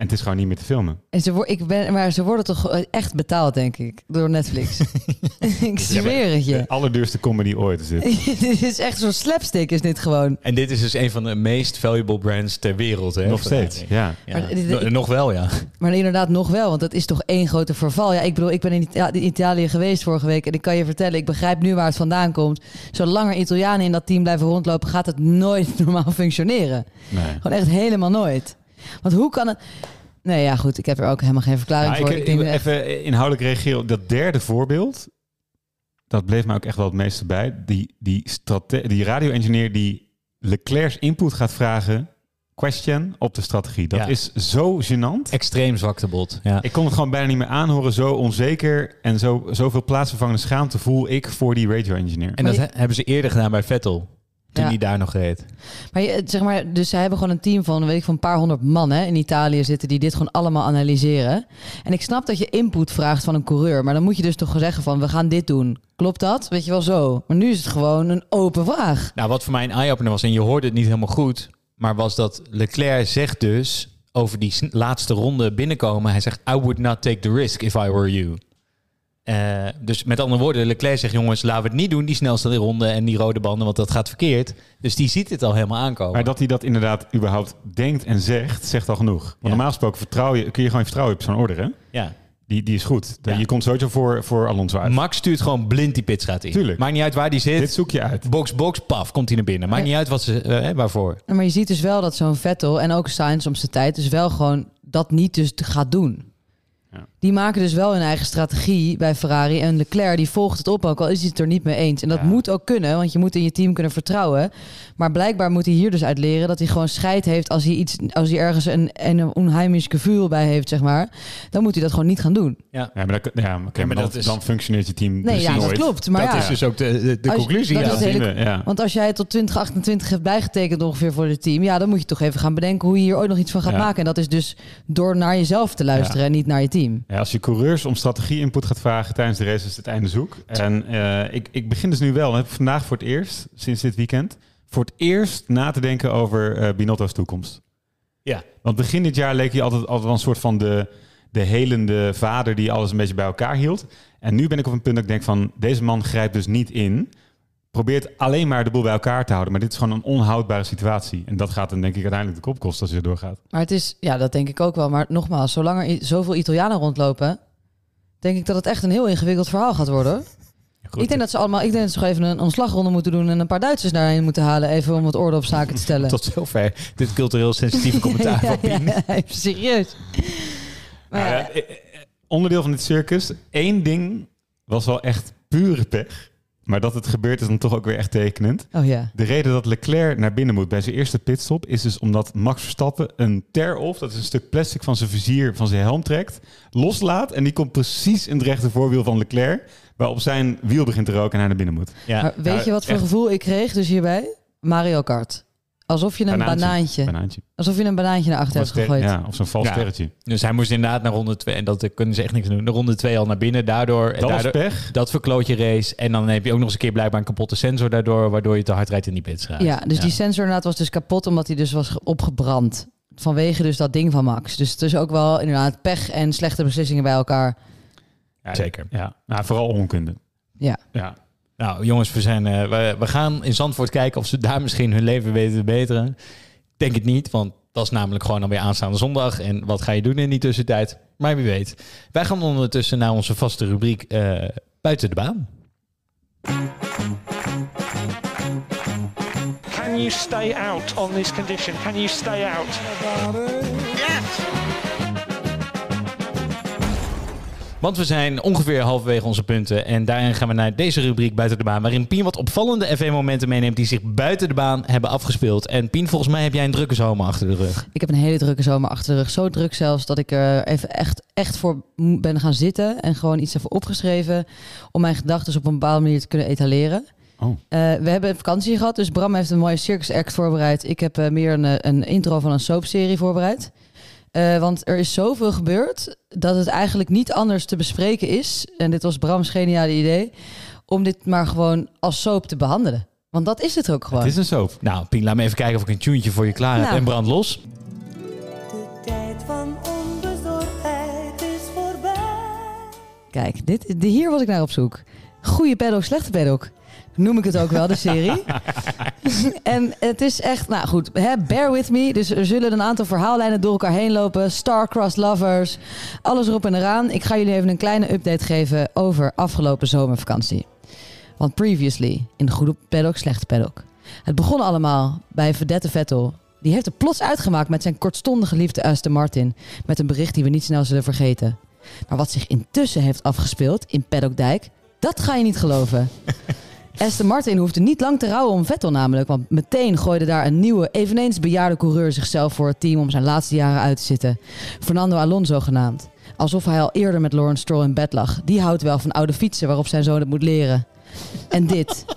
Speaker 7: En het is gewoon niet meer te filmen.
Speaker 6: En ze, ik ben, maar ze worden toch echt betaald, denk ik, door Netflix. ik zweer het je.
Speaker 7: De allerduurste comedy ooit is dit.
Speaker 6: dit is echt zo'n slapstick, is dit gewoon.
Speaker 1: En dit is dus een van de meest valuable brands ter wereld. Hè?
Speaker 7: Nog steeds, ja.
Speaker 6: Maar dit-
Speaker 1: No-
Speaker 6: ik-
Speaker 1: nog wel, ja.
Speaker 6: Maar inderdaad nog wel, want dat is toch één grote verval. Ja, ik bedoel, ik ben in Ita- in Italië geweest vorige week en ik kan je vertellen, ik begrijp nu waar het vandaan komt. Zolang er Italianen in dat team blijven rondlopen, gaat het nooit normaal functioneren.
Speaker 7: Nee.
Speaker 6: Gewoon echt helemaal nooit. Want hoe kan het... Nee, ja goed, ik heb er ook helemaal geen verklaring
Speaker 7: Ja,
Speaker 6: voor.
Speaker 7: ik,
Speaker 6: Ik echt-
Speaker 7: even inhoudelijk reageren op dat derde voorbeeld. Dat bleef mij ook echt wel het meeste bij. Die, die, strate- die radio-engineer die Leclerc's input gaat vragen, question op de strategie. Dat
Speaker 1: Ja.
Speaker 7: is zo gênant.
Speaker 1: Extreem zwaktebod. Ja.
Speaker 7: Ik kon het gewoon bijna niet meer aanhoren. Zo onzeker en zo, zoveel plaatsvervangende schaamte voel ik voor die radio-engineer.
Speaker 1: En dat he- hebben ze eerder gedaan bij Vettel. Toen hij daar nog reed.
Speaker 6: Maar je, zeg maar, dus zij hebben gewoon een team van, weet ik, van een paar honderd man hè, in Italië zitten die dit gewoon allemaal analyseren. En ik snap dat je input vraagt van een coureur, maar dan moet je dus toch zeggen van, we gaan dit doen. Klopt dat? Weet je wel zo. Maar nu is het gewoon een open vraag.
Speaker 1: Nou, wat voor mij een eye-opener was, en je hoorde het niet helemaal goed, maar was dat Leclerc zegt dus over die laatste ronde binnenkomen, hij zegt, I would not take the risk if I were you. Eh, dus met andere woorden, Leclerc zegt, jongens, laten we het niet doen, die snelste ronde en die rode banden, want dat gaat verkeerd. Dus die ziet het al helemaal aankomen.
Speaker 7: Maar dat hij dat inderdaad überhaupt denkt en zegt, zegt al genoeg. Want normaal gesproken vertrouw je, kun je gewoon vertrouwen op zo'n order, hè?
Speaker 1: Ja.
Speaker 7: Die, die is goed.
Speaker 1: Ja.
Speaker 7: Je komt sowieso voor, voor Alonso uit.
Speaker 1: Max stuurt gewoon blind die pitstraat in.
Speaker 7: Tuurlijk.
Speaker 1: Maakt niet uit waar die zit.
Speaker 7: Dit zoek je uit.
Speaker 1: Box, box, paf, komt hij naar binnen. Maakt niet uit wat ze, eh, waarvoor.
Speaker 6: Maar je ziet dus wel dat zo'n Vettel en ook Sainz om zijn tijd dus wel gewoon dat niet dus te- gaat doen.
Speaker 7: Ja.
Speaker 6: Die maken dus wel hun eigen strategie bij Ferrari. En Leclerc die volgt het op, ook al is hij het er niet mee eens. En dat
Speaker 7: Ja.
Speaker 6: moet ook kunnen, want je moet in je team kunnen vertrouwen. Maar blijkbaar moet hij hier dus uit leren dat hij gewoon scheid heeft als hij, iets, als hij ergens een, een onheimisch gevoel bij heeft, zeg maar. Dan moet hij dat gewoon niet gaan doen.
Speaker 1: Ja.
Speaker 7: Ja, maar, dat, ja, maar dan,
Speaker 1: dat is-
Speaker 7: dan functioneert je team
Speaker 6: Nee,
Speaker 7: precies
Speaker 6: ja, dat
Speaker 7: nooit.
Speaker 6: klopt. Maar
Speaker 1: dat
Speaker 6: ja,
Speaker 1: is dus ook de, de, de
Speaker 6: Als je-
Speaker 1: conclusie.
Speaker 6: dat
Speaker 1: ja.
Speaker 6: hele-. Want als jij het tot 2028 hebt bijgetekend ongeveer voor het team, ja, dan moet je toch even gaan bedenken hoe je hier ooit nog iets van gaat
Speaker 7: Ja.
Speaker 6: maken. En dat is dus door naar jezelf te luisteren
Speaker 7: Ja.
Speaker 6: en niet naar je team.
Speaker 7: Ja, als je coureurs om strategie-input gaat vragen tijdens de race, is het einde zoek. En eh, ik, ik begin dus nu wel, heb vandaag voor het eerst, sinds dit weekend, voor het eerst na te denken over eh Binotto's toekomst.
Speaker 1: Ja.
Speaker 7: Want begin dit jaar leek hij altijd, altijd wel een soort van de, de helende vader die alles een beetje bij elkaar hield. En nu ben ik op een punt dat ik denk van, deze man grijpt dus niet in. Probeert alleen maar de boel bij elkaar te houden. Maar dit is gewoon een onhoudbare situatie. En dat gaat dan denk ik uiteindelijk de kop kosten als je doorgaat.
Speaker 6: Maar het is, ja, dat denk ik ook wel. Maar nogmaals, zolang er zoveel Italianen rondlopen, denk ik dat het echt een heel ingewikkeld verhaal gaat worden. hoor.
Speaker 1: Goed.
Speaker 6: Ik denk dat ze allemaal, ik denk dat ze gewoon even een ontslagronde moeten doen en een paar Duitsers daarheen moeten halen, even om wat orde op zaken te stellen.
Speaker 1: Tot zover dit cultureel sensitieve commentaar van Pien.
Speaker 6: ja, serieus. Maar
Speaker 7: Nou eh, eh, onderdeel van dit circus. Eén ding was wel echt pure pech. Maar dat het gebeurt is dan toch ook weer echt tekenend.
Speaker 6: oh ja.
Speaker 7: De reden dat Leclerc naar binnen moet bij zijn eerste pitstop... is dus omdat Max Verstappen een tear-off... dat is een stuk plastic van zijn vizier, van zijn helm trekt... loslaat en die komt precies in het rechte voorwiel van Leclerc... waarop zijn wiel begint te roken en hij naar binnen moet.
Speaker 1: Ja.
Speaker 6: Maar weet je wat voor
Speaker 7: echt.
Speaker 6: gevoel ik kreeg dus hierbij? Mario Kart. Alsof je een banaantje,
Speaker 7: Banaantje.
Speaker 6: alsof je een banaantje naar achter hebt gegooid.
Speaker 7: Ja, of zo'n vals
Speaker 1: Ja.
Speaker 7: sterretje.
Speaker 1: Dus hij moest inderdaad naar ronde 2. En dat kunnen ze echt niks doen. De ronde 2 al naar binnen. Daardoor,
Speaker 7: Dat
Speaker 1: daardoor
Speaker 7: pech.
Speaker 1: dat verkloot je race. En dan heb je ook nog eens een keer blijkbaar een kapotte sensor daardoor. Waardoor je te hard rijdt in die pitstraat.
Speaker 6: Ja, dus die sensor inderdaad was dus kapot omdat hij dus was ge- opgebrand. Vanwege dus dat ding van Max. Dus het is ook wel inderdaad pech en slechte beslissingen bij elkaar.
Speaker 7: Ja,
Speaker 1: Zeker.
Speaker 7: Ja, nou, vooral onkunde.
Speaker 6: Ja.
Speaker 7: Ja.
Speaker 1: Nou, jongens, we, zijn, eh, we, we gaan in Zandvoort kijken of ze daar misschien hun leven weten te beteren. Ik denk het niet, want dat is namelijk gewoon alweer aanstaande zondag. En wat ga je doen in die tussentijd? Maar wie weet. Wij gaan ondertussen naar onze vaste rubriek eh, Buiten de Baan.
Speaker 12: Can you stay out on this condition? Can you stay out?
Speaker 1: Want we zijn ongeveer halverwege onze punten. En daarin gaan we naar deze rubriek Buiten de Baan. Waarin Pien wat opvallende F1-momenten meeneemt die zich buiten de baan hebben afgespeeld. En Pien, volgens mij heb jij een drukke zomer achter de rug.
Speaker 6: Ik heb een hele drukke zomer achter de rug. Zo druk zelfs dat ik er even echt, echt voor ben gaan zitten. En gewoon iets even opgeschreven. Om mijn gedachten op een bepaalde manier te kunnen etaleren.
Speaker 7: Oh.
Speaker 6: Eh, we hebben vakantie gehad, dus Bram heeft een mooie circus act voorbereid. Ik heb eh, meer een, eh, een intro van een soapserie voorbereid. Eh, want er is zoveel gebeurd dat het eigenlijk niet anders te bespreken is. En dit was Bram's geniale idee. Om dit maar gewoon als soap te behandelen. Want dat is het ook gewoon.
Speaker 7: Het is een soap.
Speaker 1: Nou, Pien, laat me even kijken of ik een tuintje voor je klaar heb.
Speaker 6: Nou.
Speaker 1: En brand los.
Speaker 13: De tijd van onbezorgdheid is voorbij.
Speaker 6: Kijk, dit, de, hier was ik naar op zoek. Goede paddock, slechte paddock. Noem ik het ook wel, de serie. en het is echt, nou goed, hè, bear with me. Dus er zullen een aantal verhaallijnen door elkaar heen lopen. Star-crossed lovers, alles erop en eraan. Ik ga jullie even een kleine update geven over afgelopen zomervakantie. Want previously, in de goede paddock, slechte paddock. Het begon allemaal bij Verdette Vettel. Die heeft er plots uitgemaakt met zijn kortstondige liefde Aston Martin. Met een bericht die we niet snel zullen vergeten. Maar wat zich intussen heeft afgespeeld in Paddockdijk, dat ga je niet geloven. Aston Martin hoefde niet lang te rouwen om Vettel namelijk. Want meteen gooide daar een nieuwe, eveneens bejaarde coureur zichzelf voor het team om zijn laatste jaren uit te zitten. Fernando Alonso genaamd. Alsof hij al eerder met Lawrence Stroll in bed lag. Die houdt wel van oude fietsen waarop zijn zoon het moet leren. En dit.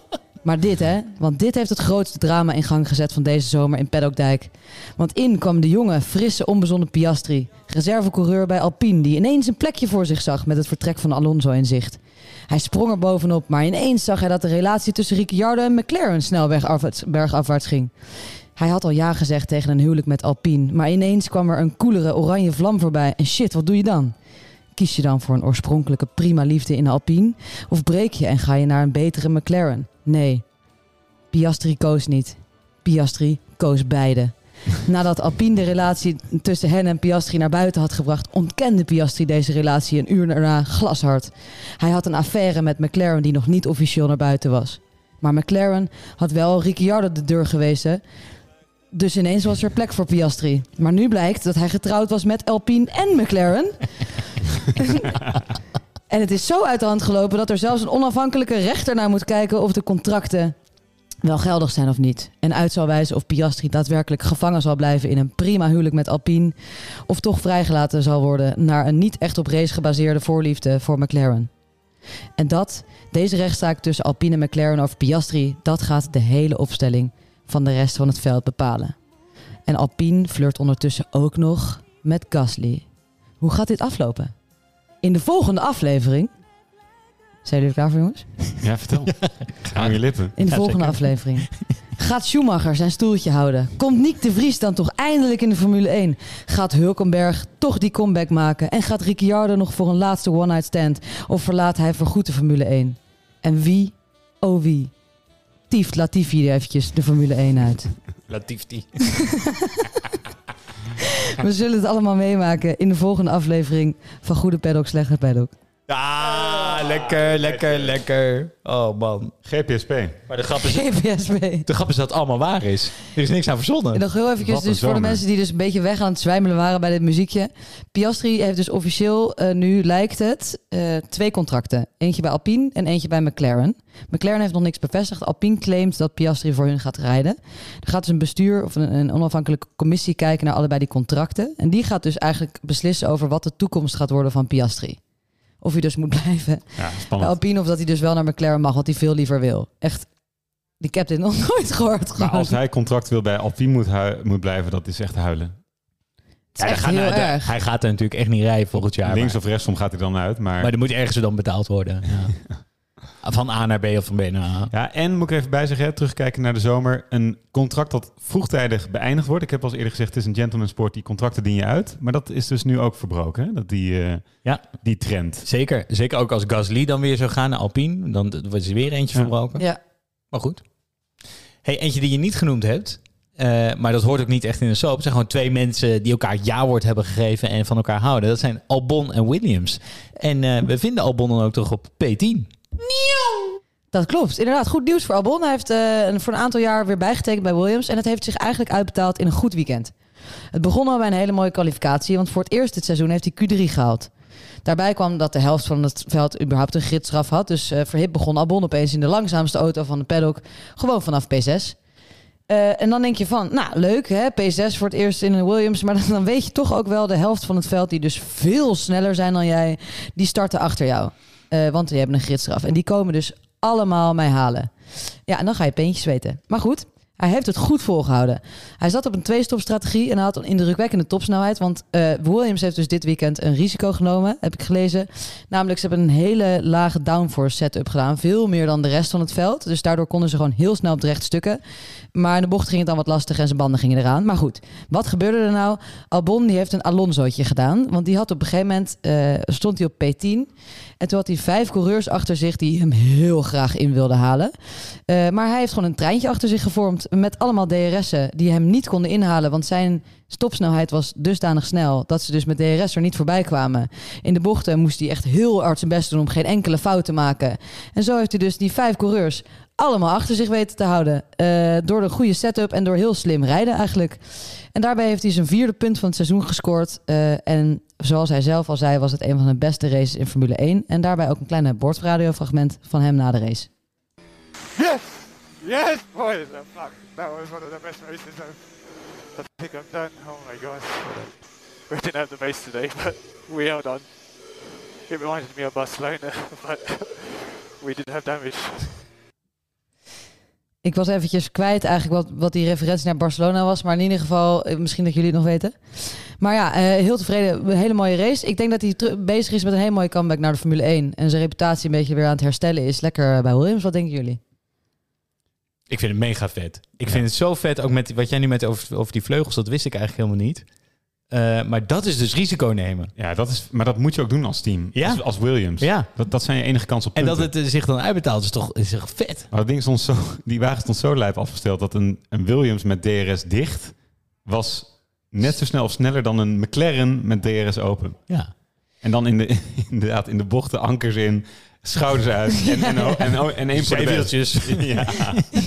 Speaker 6: Maar dit hè, want dit heeft het grootste drama in gang gezet van deze zomer in Paddockdijk. Want in kwam de jonge, frisse, onbezonnen Piastri, reservecoureur bij Alpine, die ineens een plekje voor zich zag met het vertrek van Alonso in zicht. Hij sprong er bovenop, maar ineens zag hij dat de relatie tussen Ricciardo en McLaren snel bergafwaarts, ging. Hij had al ja gezegd tegen een huwelijk met Alpine, maar ineens kwam er een koelere oranje vlam voorbij. En shit, wat doe je dan? Kies je dan voor een oorspronkelijke prima liefde in Alpine? Of breek je en ga je naar een betere McLaren? Nee, Piastri koos niet. Piastri koos beide. Nadat Alpine de relatie tussen hen en Piastri naar buiten had gebracht, ontkende Piastri deze relatie een uur daarna glashard. Hij had een affaire met McLaren die nog niet officieel naar buiten was. Maar McLaren had wel Ricciardo de deur gewezen. Dus ineens was er plek voor Piastri. Maar nu blijkt dat hij getrouwd was met Alpine en McLaren. en het is zo uit de hand gelopen dat er zelfs een onafhankelijke rechter naar moet kijken of de contracten wel geldig zijn of niet. En uit zal wijzen of Piastri daadwerkelijk gevangen zal blijven in een prima huwelijk met Alpine. Of toch vrijgelaten zal worden naar een niet echt op race gebaseerde voorliefde voor McLaren. En dat, deze rechtszaak tussen Alpine en McLaren over Piastri, dat gaat de hele opstelling van de rest van het veld bepalen. En Alpine flirt ondertussen ook nog met Gasly. Hoe gaat dit aflopen? In de volgende aflevering. Zijn jullie er klaar voor, jongens?
Speaker 7: Ja, vertel. Ga je lippen.
Speaker 6: In de volgende aflevering. Gaat Schumacher zijn stoeltje houden? Komt Nick de Vries dan toch eindelijk in de Formule 1? Gaat Hulkenberg toch die comeback maken? En gaat Ricciardo nog voor een laatste one-night stand? Of verlaat hij voorgoed de Formule 1? En wie, oh wie, tieft Latifi eventjes de Formule 1 uit?
Speaker 1: Latifi.
Speaker 6: We zullen het allemaal meemaken in de volgende aflevering van Goede Paddock, Slechte Paddock.
Speaker 1: Ah, lekker, lekker, lekker. Oh man.
Speaker 7: GPSP.
Speaker 1: Maar de grap is,
Speaker 6: GPSB.
Speaker 1: de grap is dat het allemaal waar is. Er is niks aan verzonnen.
Speaker 6: En nog heel even,
Speaker 7: Wat een
Speaker 6: dus voor de
Speaker 7: zomer.
Speaker 6: mensen die dus een beetje weg aan het zwijmelen waren bij dit muziekje. Piastri heeft dus officieel, eh, nu lijkt het, eh, twee contracten. Eentje bij Alpine en eentje bij McLaren. McLaren heeft nog niks bevestigd. Alpine claimt dat Piastri voor hun gaat rijden. Er gaat dus een bestuur of een, een onafhankelijke commissie kijken naar allebei die contracten. En die gaat dus eigenlijk beslissen over wat de toekomst gaat worden van Piastri. Of hij dus moet blijven
Speaker 7: Ja,
Speaker 6: bij. Alpine of dat hij dus wel naar McLaren mag, wat hij veel liever wil. Echt, ik heb dit nog nooit gehoord.
Speaker 7: Maar als hij contractueel bij Alpine moet, moet blijven, dat is echt huilen.
Speaker 6: Het is
Speaker 1: Ja,
Speaker 6: echt
Speaker 1: daar gaat-. Hij gaat er natuurlijk echt niet rijden volgend jaar.
Speaker 7: Links
Speaker 1: maar,
Speaker 7: of rechtsom gaat hij dan uit. Maar,
Speaker 1: maar er moet ergens dan betaald worden. Ja. Van A naar B of van B naar A.
Speaker 7: ja, en moet ik even bij zeggen, hè, terugkijken naar de zomer. Een contract dat vroegtijdig beëindigd wordt. Ik heb al eens eerder gezegd, het is een gentleman sport. Die contracten dien je uit. Maar dat is dus nu ook verbroken. Hè? Dat die, eh,
Speaker 1: Ja.
Speaker 7: die trend.
Speaker 1: Zeker. Zeker ook als Gasly dan weer zou gaan naar Alpine. Dan wordt er weer eentje
Speaker 7: Ja.
Speaker 1: verbroken.
Speaker 6: Ja.
Speaker 1: Maar goed. Hey, eentje die je niet genoemd hebt. eh, maar dat hoort ook niet echt in de soap. Het zijn gewoon twee mensen die elkaar ja-woord hebben gegeven en van elkaar houden. Dat zijn Albon en Williams. En eh, we vinden Albon dan ook toch op P10.
Speaker 6: Dat klopt. Inderdaad, goed nieuws voor Albon. Hij heeft eh, voor een aantal jaar weer bijgetekend bij Williams. En het heeft zich eigenlijk uitbetaald in een goed weekend. Het begon al bij een hele mooie kwalificatie. Want voor het eerst dit seizoen heeft hij Q3 gehaald. Daarbij kwam dat de helft van het veld überhaupt een gidsstraf had. Dus Hip begon Albon opeens in de langzaamste auto van de paddock. Gewoon vanaf P6. Eh, en dan denk je van, nou leuk hè, P6 voor het eerst in een Williams. Maar dan weet je toch ook wel de helft van het veld, die dus veel sneller zijn dan jij, die starten achter jou. Eh, want die hebben een gidsstraf. En die komen dus allemaal mij halen. Ja, en dan ga je peentjes weten. Maar goed, hij heeft het goed volgehouden. Hij zat op een twee-stop-strategie en hij had een indrukwekkende topsnelheid. Want eh, Williams heeft dus dit weekend een risico genomen, heb ik gelezen. Namelijk, ze hebben een hele lage downforce setup gedaan. Veel meer dan de rest van het veld. Dus daardoor konden ze gewoon heel snel op de rechte stukken. Maar in de bocht ging het dan wat lastig en zijn banden gingen eraan. Maar goed, wat gebeurde er nou? Albon die heeft een Alonso'tje gedaan. Want die had op een gegeven moment, eh, stond hij op P10. En toen had hij vijf coureurs achter zich die hem heel graag in wilden halen. Eh, maar hij heeft gewoon een treintje achter zich gevormd met allemaal DRS'en die hem niet konden inhalen. Want zijn stopsnelheid was dusdanig snel dat ze dus met DRS er niet voorbij kwamen. In de bochten moest hij echt heel hard zijn best doen om geen enkele fout te maken. En zo heeft hij dus die vijf coureurs allemaal achter zich weten te houden. eh, door de goede setup en door heel slim rijden eigenlijk. En daarbij heeft hij zijn vierde punt van het seizoen gescoord. Eh, en zoals hij zelf al zei, was het een van de beste races in Formule 1. En daarbij ook een kleine bordradiofragment van hem na de race.
Speaker 13: Yes! Yes, boys! Oh, fuck. That was one of the best races I think I've done. Oh my god. We didn't have the base today, but we held on. It reminded me of Barcelona, but we didn't have damage.
Speaker 6: Ik was eventjes kwijt eigenlijk wat, wat die referentie naar Barcelona was. Maar in ieder geval, eh, misschien dat jullie het nog weten. Maar ja, eh, heel tevreden. Een hele mooie race. Ik denk dat hij bezig is met een hele mooie comeback naar de Formule 1. En zijn reputatie een beetje weer aan het herstellen is. Lekker bij Williams. Wat denken jullie?
Speaker 1: Ik vind het mega vet. Ik vind het zo vet, ook met wat jij nu met over, over die vleugels, dat wist ik eigenlijk helemaal niet. Eh, maar dat is dus risico nemen.
Speaker 7: Ja, dat is, maar dat moet je ook doen als team.
Speaker 1: Ja.
Speaker 7: Als, als Williams.
Speaker 1: Ja.
Speaker 7: Dat, dat zijn je enige kans op
Speaker 1: En
Speaker 7: punten.
Speaker 1: dat het eh, zich dan uitbetaalt, is toch, is toch vet?
Speaker 7: Maar dat ding stond zo, die wagen stond zo lijp afgesteld dat een, een Williams met DRS dicht was net zo snel of sneller dan een McLaren met DRS open.
Speaker 1: Ja.
Speaker 7: En dan in de, inderdaad in de bochten ankers in, schouders uit en, en, en, en, en één voor de best.
Speaker 1: Zijwieltjes.
Speaker 7: Ja.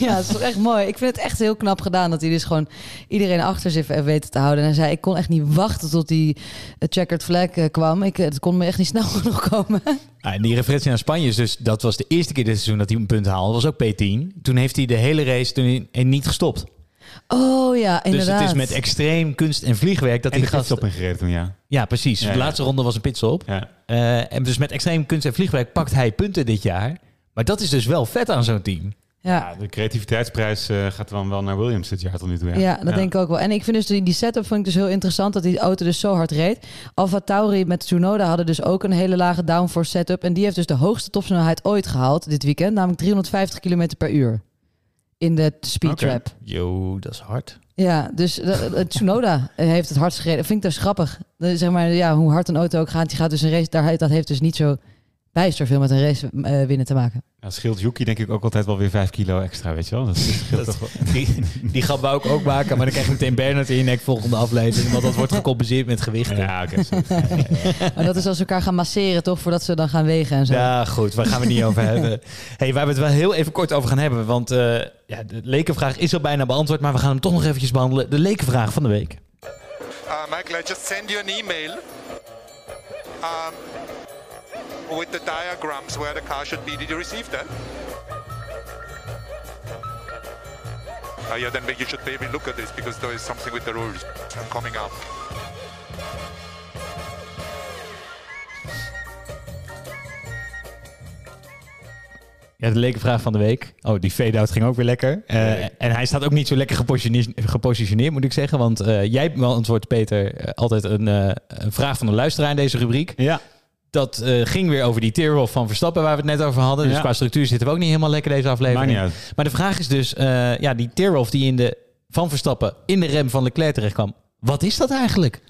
Speaker 6: Ja, dat is toch echt mooi. Ik vind het echt heel knap gedaan dat hij dus gewoon iedereen achter zich heeft weten te houden. En hij zei, ik kon echt niet wachten tot die eh, checkered flag eh, kwam. Ik, het kon me echt niet snel genoeg komen.
Speaker 1: Ah, en die referentie naar Spanje is dus, dat was de eerste keer dit seizoen dat hij een punt haalde. Dat was ook P10. Toen heeft hij de hele race toen hij niet gestopt.
Speaker 6: Oh ja, inderdaad.
Speaker 1: Dus het is met extreem kunst en vliegwerk dat
Speaker 7: En
Speaker 1: die
Speaker 7: de
Speaker 1: gast...
Speaker 7: op ingereden toen, ja.
Speaker 1: Ja, precies.
Speaker 7: Ja,
Speaker 1: de laatste ronde was een pitstop.
Speaker 7: Ja.
Speaker 1: Eh, en dus met extreem kunst en vliegwerk pakt hij punten dit jaar. Maar dat is dus wel vet aan zo'n team.
Speaker 6: Ja.
Speaker 7: De creativiteitsprijs eh, gaat dan wel naar Williams dit jaar tot nu toe. Ja,
Speaker 6: Ja, dat denk ik ook wel. En ik vind dus die, die setup vond ik dus heel interessant dat die auto dus zo hard reed. Alfa Tauri met Tsunoda hadden dus ook een hele lage downforce setup. En die heeft dus de hoogste topsnelheid ooit gehaald dit weekend, namelijk 350 km per uur. In de speed
Speaker 1: Oké.
Speaker 6: trap.
Speaker 1: Yo, dat is hard.
Speaker 6: Ja, dus Tsunoda heeft het hardst gereden. Vind ik dus grappig. Zeg maar, ja, hoe hard een auto ook gaat, die gaat dus een race, daar, dat heeft dus niet zo bijster veel met een race eh, winnen te maken.
Speaker 7: Ja, scheelt Yuki denk ik ook altijd wel weer 5 kilo extra, weet je wel? Dat scheelt toch wel.
Speaker 1: Die, die grap wou ik ook maken, maar dan krijg je meteen Bernard in je nek volgende aflevering. Want dat wordt gecompenseerd met gewichten.
Speaker 7: Ja, oké.
Speaker 6: Maar dat is als ze elkaar gaan masseren, toch? Voordat ze dan gaan wegen en zo.
Speaker 1: Ja, goed, waar gaan we het niet over hebben? Hey, waar we het wel heel even kort over gaan hebben. Want eh, ja, de lekenvraag is al bijna beantwoord, maar we gaan hem toch nog eventjes behandelen. De lekenvraag van de week.
Speaker 14: Uh, Michael, I just send you an email um, with the diagrams where the car should be. Did you receive that? Uh, yeah, then you should maybe look at this because there is something with the rules coming up.
Speaker 1: Ja, de lekenvraag van de week. Oh, die fade-out ging ook weer lekker. Eh, En hij staat ook niet zo lekker gepositioneerd, gepositioneerd moet ik zeggen. Want eh, jij beantwoordt, Peter, eh, altijd een, eh, een vraag van de luisteraar in deze rubriek.
Speaker 7: Ja.
Speaker 1: Dat eh, ging weer over die Tierwolf van Verstappen, waar we het net over hadden. Dus qua structuur zitten we ook niet helemaal lekker deze aflevering. Maar de vraag is dus, eh, ja, die Tierwolf die in de, van Verstappen in de rem van Leclerc terecht kwam. Wat is dat eigenlijk?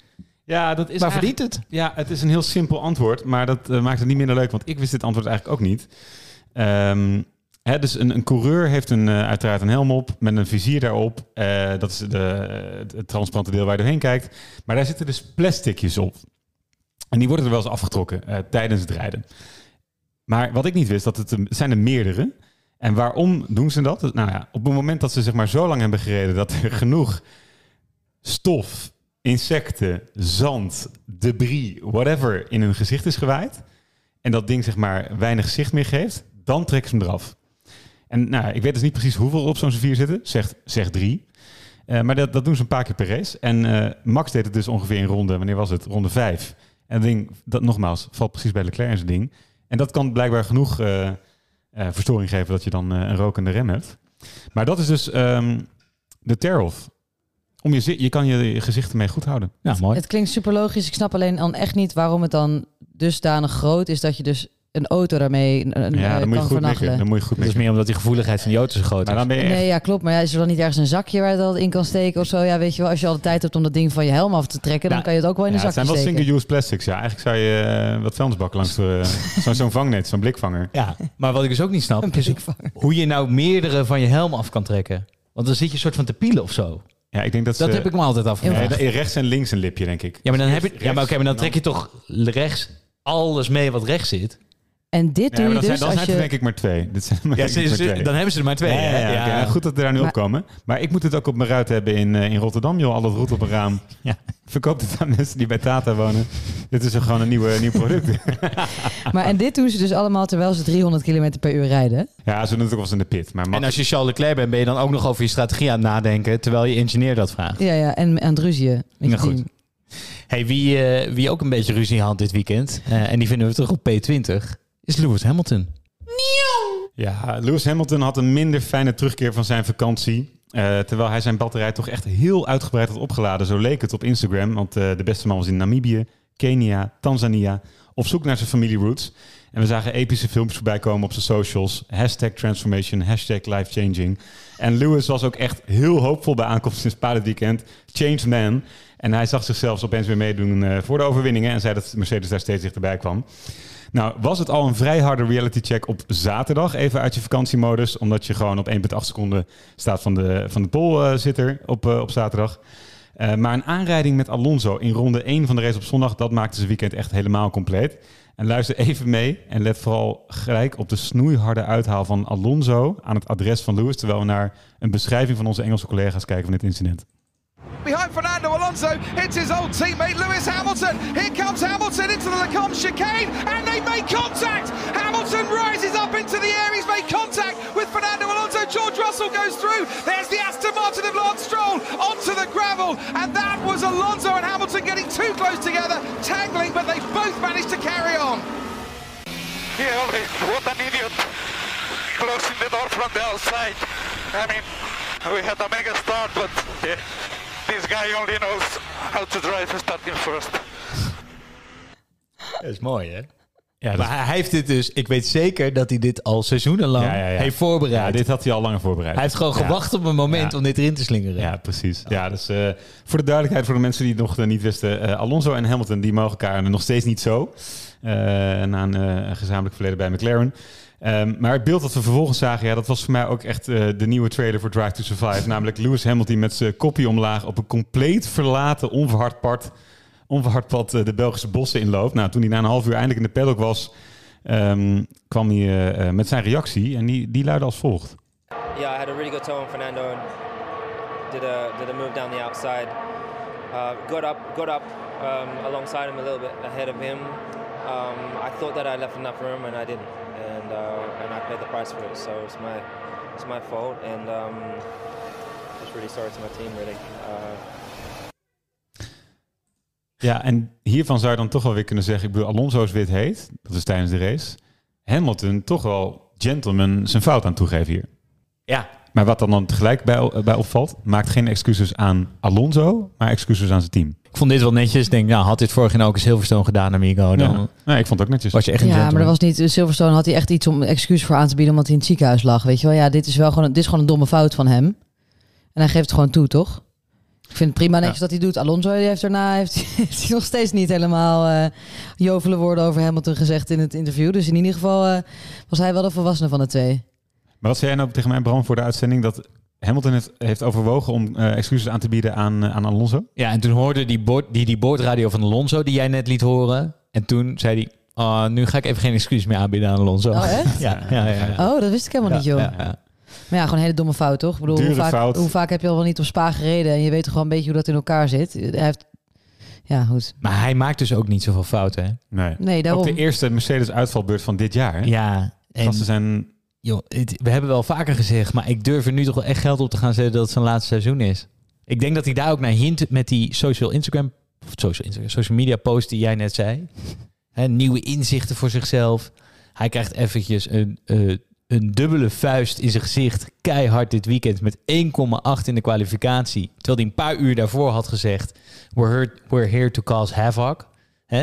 Speaker 7: Ja, dat is
Speaker 1: Waar verdient het?
Speaker 7: Ja, het is een heel simpel antwoord, maar dat eh, maakt het niet minder leuk, want ik wist dit antwoord eigenlijk ook niet. Ehm, hè, dus een, een coureur heeft een, uiteraard een helm op met een vizier daarop. Dat is de, het, het transparante deel waar je doorheen kijkt. Maar daar zitten dus plasticjes op. En die worden er wel eens afgetrokken eh, tijdens het rijden. Maar wat ik niet wist, dat het, zijn er meerdere. En waarom doen ze dat? Nou ja, op het moment dat ze zeg maar zo lang hebben gereden dat er genoeg stof, insecten, zand, debris, whatever in hun gezicht is gewaaid. En dat ding zeg maar weinig zicht meer geeft, dan trekken ze hem eraf. En nou, ik weet dus niet precies hoeveel er op zo'n vier zitten. Zegt, zegt drie. Eh, maar dat, dat doen ze een paar keer per race. En eh, Max deed het dus ongeveer in ronde, wanneer was het? Ronde vijf. En dat ding, dat nogmaals, valt precies bij Leclerc in zijn ding. En dat kan blijkbaar genoeg eh, eh, verstoring geven dat je dan eh, een rokende rem hebt. Maar dat is dus ehm, de tear-off. Om je, je kan je, je gezicht ermee goed houden.
Speaker 1: Ja, mooi.
Speaker 6: Het klinkt super logisch. Ik snap alleen dan echt niet waarom het dan dusdanig groot is dat je dus een auto daarmee een,
Speaker 7: Ja,
Speaker 6: eh,
Speaker 7: dan moet je
Speaker 6: kan
Speaker 7: goed mikken. Dan moet je goed
Speaker 1: Dat meer omdat die gevoeligheid van die auto zo groot is.
Speaker 7: Maar dan ben je echt...
Speaker 6: Nee, ja, klopt. Maar ja, is er dan niet ergens een zakje waar je dat in kan steken of zo? Ja, weet je wel, als je al de tijd hebt om dat ding van je helm af te trekken, dan
Speaker 1: Ja.
Speaker 6: kan je het ook wel in
Speaker 7: Ja,
Speaker 6: een
Speaker 7: het
Speaker 6: zakje
Speaker 7: zijn wel
Speaker 6: steken.
Speaker 7: single-use plastics. Ja, eigenlijk zou je eh, wat vuilnisbakken langs de- zo'n vangnet, zo'n blikvanger.
Speaker 1: Ja, maar wat ik dus ook niet snap, is hoe je nou meerdere van je helm af kan trekken. Want dan zit je een soort van te pielen of zo.
Speaker 7: Ja, ik denk dat
Speaker 1: Dat
Speaker 7: ze-
Speaker 1: heb ik me altijd afgevraagd.
Speaker 7: Nee, rechts en links een lipje, denk ik.
Speaker 1: Ja, maar dan, heb je, ja, maar, oké, maar dan trek je toch rechts alles mee wat rechts zit.
Speaker 6: En dit doe je
Speaker 7: dan zijn,
Speaker 6: dus
Speaker 7: dan
Speaker 6: als
Speaker 7: zijn
Speaker 6: je...
Speaker 7: er denk ik maar twee. Dit zijn maar
Speaker 1: Ja,
Speaker 7: denk ik
Speaker 1: ze-
Speaker 7: maar
Speaker 1: ze-
Speaker 7: twee.
Speaker 1: dan hebben ze er maar twee,
Speaker 7: Ja, ja. Nou, goed dat we daar nu
Speaker 6: Maar-
Speaker 7: opkomen. Maar ik moet het ook op mijn ruit hebben in, eh, in Rotterdam, joh. Al dat roet op een raam.
Speaker 1: Ja.
Speaker 7: Verkoop het aan mensen die bij Tata wonen. Dit is gewoon een nieuwe, nieuw product.
Speaker 6: Maar en dit doen ze dus allemaal terwijl ze 300 km per uur rijden.
Speaker 7: ja, ze doen het ook wel eens in de pit. Maar
Speaker 1: En als je Charles Leclerc bent, ben je dan ook nog over je strategie aan het nadenken, terwijl je engineer dat vraagt.
Speaker 6: Ja, ja, en aan het ruzieën
Speaker 1: Nou, goed.
Speaker 6: team.
Speaker 1: Hey, wie, eh, wie ook een beetje ruzie had dit weekend, eh, en die vinden we terug op P20, is Lewis Hamilton.
Speaker 7: Ja, Lewis Hamilton had een minder fijne terugkeer van zijn vakantie. Eh, terwijl hij zijn batterij toch echt heel uitgebreid had opgeladen. Zo leek het op Instagram. Want eh, de beste man was in Namibië, Kenia, Tanzania. Op zoek naar zijn familie roots. En we zagen epische filmpjes voorbij komen op zijn socials. Hashtag transformation, hashtag life changing. En Lewis was ook echt heel hoopvol bij aankomst in Spa dit weekend. Changed man. En hij zag zichzelf opeens weer meedoen eh, voor de overwinningen. En zei dat Mercedes daar steeds dichterbij kwam. Nou, was het al een vrij harde reality check op zaterdag, even uit je vakantiemodus, omdat je gewoon op 1,8 seconden staat van de, van de polzitter op, eh, op zaterdag. Eh, maar een aanrijding met Alonso in ronde 1 van de race op zondag, dat maakte zijn weekend echt helemaal compleet. En luister even mee en let vooral gelijk op de snoeiharde uithaal van Alonso aan het adres van Lewis, terwijl we naar een beschrijving van onze Engelse collega's kijken van dit incident.
Speaker 15: Behind Fernando Alonso, it's his old teammate Lewis Hamilton. Here comes Hamilton into the Lecombe chicane, and they make contact. Hamilton rises up into the air. He's made contact with Fernando Alonso. George Russell goes through. There's the Aston Martin of Lance Stroll onto the gravel, and that was Alonso and Hamilton getting too close together, tangling, but they both managed to carry on.
Speaker 11: Yeah, what an idiot. Closing the door from the outside. I mean, we had a mega start, but yeah, this guy only knows how to drive starting first.
Speaker 1: Dat is mooi, hè? Ja, maar hij heeft dit dus, ik weet zeker dat hij dit al seizoenenlang
Speaker 7: Ja, ja, ja.
Speaker 1: heeft voorbereid.
Speaker 7: Ja, dit had hij al langer voorbereid.
Speaker 1: Hij heeft gewoon
Speaker 7: Ja.
Speaker 1: gewacht op een moment
Speaker 7: Ja.
Speaker 1: om dit erin te slingeren.
Speaker 7: Ja, precies. Ja, dus eh, voor de duidelijkheid voor de mensen die het nog eh, niet wisten. eh, Alonso en Hamilton die mogen elkaar nog steeds niet zo. eh, na een eh, gezamenlijk verleden bij McLaren. Ehm, maar het beeld dat we vervolgens zagen, ja, dat was voor mij ook echt eh, de nieuwe trailer voor Drive to Survive. Namelijk Lewis Hamilton met zijn kopje omlaag op een compleet verlaten, onverhard pad, onverhard pad eh, de Belgische bossen inloopt. Nou, toen hij na een half uur eindelijk in de paddock was, ehm, kwam hij eh, met zijn reactie. En die, die luidde als volgt.
Speaker 16: Yeah, I had a really good toe on Fernando and did a did a move down the outside. Uh, got up, got up um, alongside him a little bit ahead of him. Um, I thought that I left enough room and I didn't, and uh, and I paid the price for it. So it's my it's my fault, and um, just really sorry to my team, really. Uh,
Speaker 7: Ja, en hiervan zou je dan toch wel weer kunnen zeggen... ik bedoel, Alonso is wit heet, dat is tijdens de race. Hamilton toch wel gentleman zijn fout aan toegeven hier.
Speaker 1: Ja.
Speaker 7: Maar wat dan, dan tegelijk bij, bij opvalt... maakt geen excuses aan Alonso, maar excuses aan zijn team.
Speaker 1: Ik vond dit wel netjes. Ik denk, nou, had dit vorig jaar ook in Silverstone gedaan, amigo. Dan
Speaker 7: Ja. Nee, ik vond het ook netjes.
Speaker 1: was je echt een
Speaker 6: Ja, maar er was niet. Silverstone had hij echt iets om excuus voor aan te bieden, omdat hij in het ziekenhuis lag. Weet je wel, ja, dit is wel gewoon, dit is gewoon een domme fout van hem. En hij geeft het gewoon toe, toch? Ik vind het prima netjes dat hij doet. Alonso die heeft daarna heeft, heeft hij nog steeds niet helemaal eh jovele woorden over Hamilton gezegd in het interview. Dus in ieder geval eh, was hij wel de volwassene van de twee.
Speaker 7: Maar wat zei jij nou tegen mij, Bram, voor de uitzending... dat Hamilton heeft, heeft overwogen om eh, excuses aan te bieden aan, eh, aan Alonso?
Speaker 1: Ja, en toen hoorde die, boord, die, die boordradio van Alonso, die jij net liet horen. En toen zei hij, oh, nu ga ik even geen excuus meer aanbieden aan Alonso.
Speaker 6: Oh, echt?
Speaker 1: ja, ja, ja, ja.
Speaker 6: Oh, dat wist ik helemaal niet, joh.
Speaker 1: Ja, ja.
Speaker 6: Maar ja, gewoon een hele domme fout, toch? Ik bedoel, hoe vaak,
Speaker 7: fout.
Speaker 6: hoe vaak heb je al wel niet op Spa gereden en je weet toch gewoon een beetje hoe dat in elkaar zit? Hij heeft... Ja, goed.
Speaker 1: Maar hij maakt dus ook niet zoveel fouten, hè?
Speaker 7: Nee.
Speaker 6: Nee, daarom.
Speaker 7: Ook de eerste Mercedes-uitvalbeurt van dit jaar. Hè?
Speaker 1: Ja. En,
Speaker 7: Gasten zijn...
Speaker 1: joh, het- we hebben wel vaker gezegd, maar ik durf er nu toch wel echt geld op te gaan zetten dat het zijn laatste seizoen is. Ik denk dat hij daar ook naar hint met die social Instagram, of social, Instagram, social media post die jij net zei. Nieuwe inzichten voor zichzelf. Hij krijgt eventjes een, eh, een dubbele vuist in zijn gezicht. Keihard dit weekend met 1,8 in de kwalificatie. Terwijl hij een paar uur daarvoor had gezegd... We're here, we're here to cause havoc.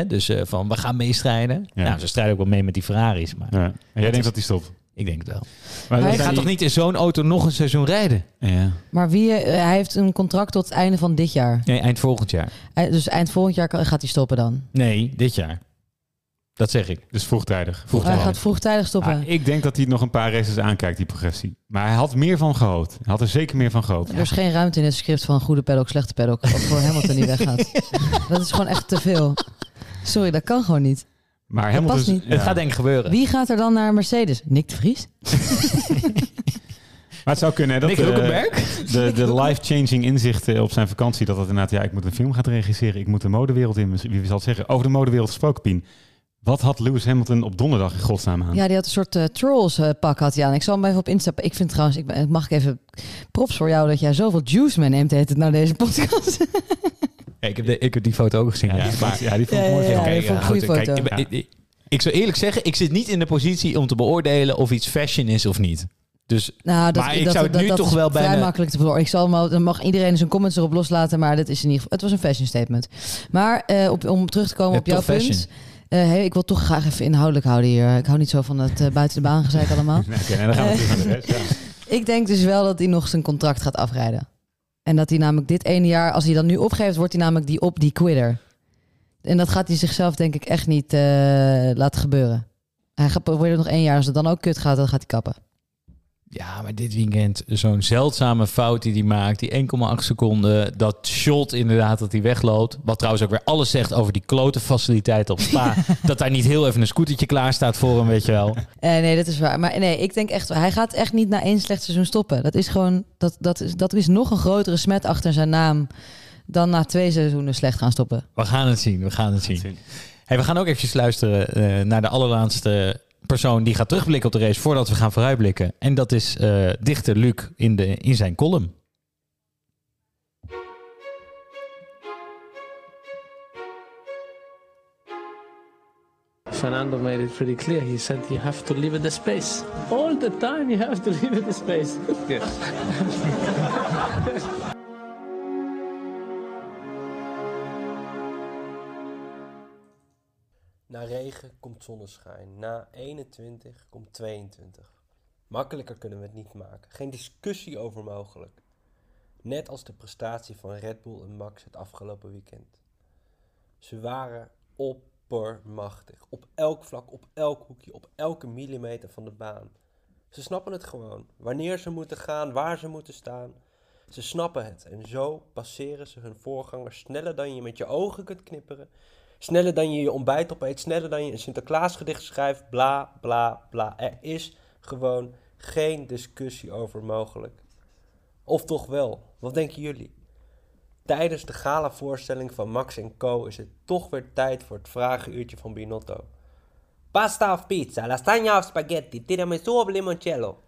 Speaker 1: Dus eh, van, we gaan meestrijden.
Speaker 7: Ja.
Speaker 1: Nou, ze strijden ook wel mee met die Ferraris. Maar
Speaker 7: Ja. En jij denkt dat hij stopt?
Speaker 1: Ik denk het wel.
Speaker 7: Maar
Speaker 1: je gaat
Speaker 7: die-
Speaker 1: toch niet in zo'n auto nog een seizoen rijden?
Speaker 7: Ja.
Speaker 6: Maar wie, eh, hij heeft een contract tot het einde van dit jaar.
Speaker 1: Nee, eind volgend jaar.
Speaker 6: Hij- Dus eind volgend jaar gaat hij stoppen dan.
Speaker 1: Nee, dit jaar. Dat zeg ik.
Speaker 7: Dus vroegtijdig.
Speaker 6: Hij gaat vroegtijdig stoppen.
Speaker 7: Ah, ik denk dat hij nog een paar races aankijkt, die progressie. Maar hij had meer van gehoopt. Hij had er zeker meer van gehoopt.
Speaker 6: Er is geen ruimte in het script van goede paddock, slechte paddock. Voor Hamilton die weggaat. Dat is gewoon echt te veel. Sorry, dat kan gewoon niet.
Speaker 7: Maar
Speaker 6: Dat
Speaker 7: Hamilton
Speaker 6: past
Speaker 7: is-
Speaker 6: niet.
Speaker 7: ja.
Speaker 1: Het gaat denk ik gebeuren.
Speaker 6: Wie gaat er dan naar Mercedes? Nick de Vries?
Speaker 7: Maar het zou kunnen hè, dat
Speaker 1: Nick
Speaker 7: eh, de, de life-changing inzichten op zijn vakantie... dat dat inderdaad, ja, ik moet een film gaan regisseren. Ik moet de modewereld in. Wie zal het zeggen? Over de modewereld gesproken, Pien. Wat had Lewis Hamilton op donderdag in godsnaam aan?
Speaker 6: Ja, die had een soort eh, trolls eh, pak had hij aan. Ik zal hem even op Insta. Ik vind trouwens, ik ben, mag ik even props voor jou dat jij zoveel juice meeneemt heet het naar deze podcast.
Speaker 1: Ja, ik, heb de, ik heb die foto ook gezien.
Speaker 7: Ja,
Speaker 1: Ja,
Speaker 7: die vond- ja, die vond ik mooi.
Speaker 6: vond
Speaker 1: goed,
Speaker 6: foto.
Speaker 1: kijk, ik, ik, ik zou eerlijk zeggen, ik zit niet in de positie om te beoordelen of iets fashion is of niet. Dus,
Speaker 6: Nou, dat,
Speaker 1: maar ik
Speaker 6: dat,
Speaker 1: zou het
Speaker 6: dat,
Speaker 1: nu
Speaker 6: dat
Speaker 1: toch wel
Speaker 6: vrij
Speaker 1: bijna...
Speaker 6: makkelijk te beoordelen. Ik zal hem, al- dan mag iedereen zijn comments erop loslaten, maar dat is in ieder geval. Het was een fashion statement. Maar eh, op, om terug te komen
Speaker 1: Ja,
Speaker 6: op jouw
Speaker 1: fashion.
Speaker 6: punt. eh, hey, ik wil toch graag even inhoudelijk houden hier. Ik hou niet zo van het eh, buiten de baan gezeik allemaal.
Speaker 7: Nee, dan gaan we terug naar de rest. Ja.
Speaker 6: Ik denk dus wel dat hij nog zijn contract gaat afrijden. En dat hij namelijk dit ene jaar, als hij dan nu opgeeft, wordt hij namelijk die op die quitter. En dat gaat hij zichzelf denk ik echt niet eh, laten gebeuren. Hij gaat proberen nog één jaar. Als het dan ook kut gaat, dan gaat hij kappen.
Speaker 1: Ja, maar dit weekend zo'n zeldzame fout die hij maakt. Die 1,8 seconden. Dat shot inderdaad dat hij wegloopt. Wat trouwens ook weer alles zegt over die klote faciliteit op Spa. dat daar niet heel even een scootertje klaar staat voor hem, weet je wel.
Speaker 6: Eh, nee, dat is waar. Maar nee, ik denk echt, hij gaat echt niet na één slecht seizoen stoppen. Dat is gewoon, dat, dat, is, dat is nog een grotere smet achter zijn naam dan na twee seizoenen slecht gaan stoppen.
Speaker 1: We gaan het zien, we gaan het zien. Hey, we gaan ook eventjes luisteren eh, naar de allerlaatste persoon die gaat terugblikken op de race voordat we gaan vooruitblikken. En dat is eh, dichter Luc in, de, in zijn column.
Speaker 17: Fernando made it pretty clear. He said you have to leave the space. All the time you have to leave the space. Yes.
Speaker 18: Na regen komt zonneschijn. Na 21 komt 22. Makkelijker kunnen we het niet maken. Geen discussie over mogelijk. Net als de prestatie van Red Bull en Max het afgelopen weekend. Ze waren oppermachtig. Op elk vlak, op elk hoekje, op elke millimeter van de baan. Ze snappen het gewoon. Wanneer ze moeten gaan, waar ze moeten staan. Ze snappen het. En zo passeren ze hun voorgangers sneller dan je met je ogen kunt knipperen. Sneller dan je je ontbijt opeet. Sneller dan je een Sinterklaasgedicht schrijft. Bla, bla, bla. Er is gewoon geen discussie over mogelijk. Of toch wel? Wat denken jullie? Tijdens de gala-voorstelling van Max Co. is het toch weer tijd voor het vragenuurtje van Binotto. Pasta of pizza, lasagna of spaghetti, tiramisu of limoncello.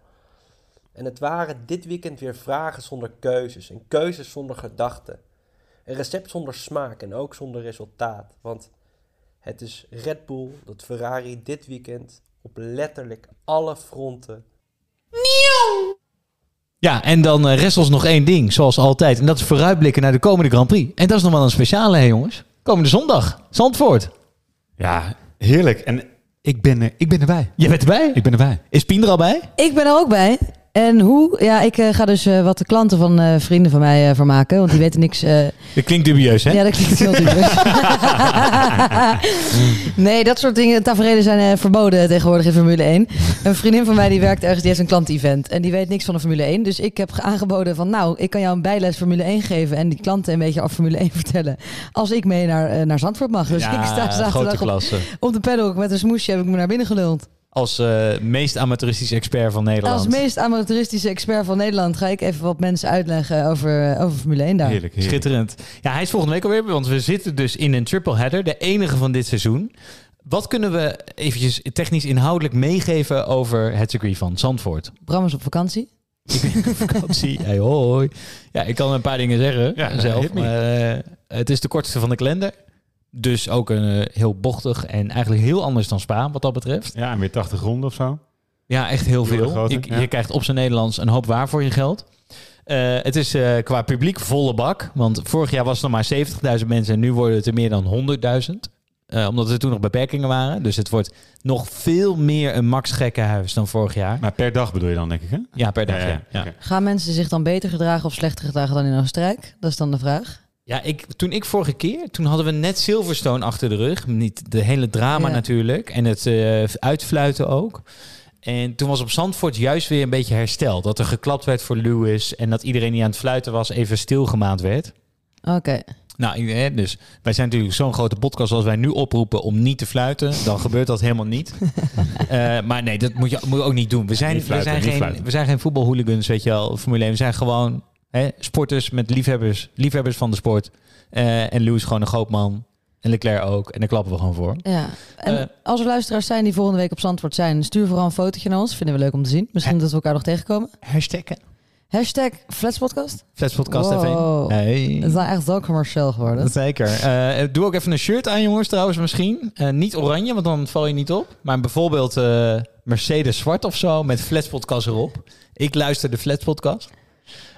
Speaker 18: En het waren dit weekend weer vragen zonder keuzes en keuzes zonder gedachten. Een recept zonder smaak en ook zonder resultaat. Want het is Red Bull dat Ferrari dit weekend op letterlijk alle fronten
Speaker 1: Ja, en dan eh, rest ons nog één ding, zoals altijd. En dat is vooruitblikken naar de komende Grand Prix. En dat is nog wel een speciale, hè jongens. Komende zondag, Zandvoort.
Speaker 7: Ja, heerlijk. En ik ben, er, ik ben erbij.
Speaker 1: Je bent erbij?
Speaker 7: Ik ben erbij.
Speaker 1: Is Pien er al bij?
Speaker 6: Ik ben er ook bij. En hoe? Ja, ik eh, ga dus eh, wat de klanten van eh, vrienden van mij vermaken. Want die weten niks.
Speaker 1: Dat klinkt dubieus, hè?
Speaker 6: Ja, dat klinkt heel dubieus. nee, dat soort dingen, tafereelen zijn verboden tegenwoordig in Formule 1. Een vriendin van mij die werkt ergens, die heeft een klantenevent. En die weet niks van de Formule 1. Dus ik heb aangeboden van, nou, ik kan jou een bijles Formule 1 geven. En die klanten een beetje over Formule 1 vertellen. Als ik mee naar, naar Zandvoort mag. Dus
Speaker 1: Ja,
Speaker 6: ik sta zaterdag op, op de paddock met een smoesje heb ik me naar binnen geluld.
Speaker 1: Als eh, meest amateuristische expert van Nederland.
Speaker 6: Als meest amateuristische expert van Nederland ga ik even wat mensen uitleggen over, over Formule 1 daar.
Speaker 1: Schitterend. Ja, hij is volgende week alweer, want we zitten dus in een triple header, de enige van dit seizoen. Wat kunnen we eventjes technisch inhoudelijk meegeven over het circuit van Zandvoort?
Speaker 6: Bram is op vakantie.
Speaker 1: Ik ben op vakantie. Hey, hoi. Ja, ik kan een paar dingen zeggen
Speaker 7: Ja,
Speaker 1: zelf. Maar, eh, het is de kortste van de kalender. Dus ook een eh, heel bochtig en eigenlijk heel anders dan Spa wat dat betreft.
Speaker 7: Ja, en weer 80 ronden of zo.
Speaker 1: Ja, echt heel veel.
Speaker 7: grote,
Speaker 1: Je,
Speaker 7: ja.
Speaker 1: je krijgt op zijn Nederlands een hoop waar voor je geld. Eh, het is eh, qua publiek volle bak. Want vorig jaar was het nog maar 70.000 mensen en nu worden het er meer dan 100.000. Eh, omdat er toen nog beperkingen waren. Dus het wordt nog veel meer een max gekkenhuis dan vorig jaar.
Speaker 7: Maar per dag bedoel je dan, denk ik, hè?
Speaker 1: Ja, per dag,
Speaker 7: Ja,
Speaker 1: ja.
Speaker 7: ja,
Speaker 1: ja.
Speaker 7: oké.
Speaker 6: Gaan mensen zich dan beter gedragen of slechter gedragen dan in Oostenrijk? Dat is dan de vraag.
Speaker 1: Ja, ik, toen ik vorige keer, toen hadden we net Silverstone achter de rug. Niet de hele drama
Speaker 6: Ja.
Speaker 1: natuurlijk. En het eh, uitfluiten ook. En toen was op Zandvoort juist weer een beetje hersteld. Dat er geklapt werd voor Lewis. En dat iedereen die aan het fluiten was even stilgemaand werd.
Speaker 6: Oké.
Speaker 1: Nou, eh, dus wij zijn natuurlijk zo'n grote podcast als wij nu oproepen om niet te fluiten. Dan gebeurt dat helemaal niet. Eh, maar nee, dat moet je, moet je ook niet doen. We zijn,
Speaker 7: fluiten,
Speaker 1: we zijn, geen,
Speaker 7: fluiten.
Speaker 1: we zijn geen voetbalhooligans, weet je wel, Formule 1. We zijn gewoon hè, sporters met liefhebbers, liefhebbers van de sport. Eh, en Lewis gewoon een grootman. En Leclerc ook. En daar klappen we gewoon voor.
Speaker 6: Ja. En
Speaker 1: Eh,
Speaker 6: als er luisteraars zijn die volgende week op Zandvoort zijn, stuur vooral een fotootje naar ons. Vinden we leuk om te zien. Misschien dat we elkaar nog tegenkomen.
Speaker 1: Hashtaggen.
Speaker 6: Hashtag Fletspodcast.
Speaker 1: Fletspodcast
Speaker 6: Wow.
Speaker 1: F1. Hey.
Speaker 6: Het is nou echt zo commercieel geworden.
Speaker 1: Zeker. Eh, doe ook even een shirt aan, jongens, trouwens, misschien. Niet oranje, want dan val je niet op. Maar bijvoorbeeld Mercedes zwart of zo, met Fletspodcast erop. Ik luister de Fletspodcast.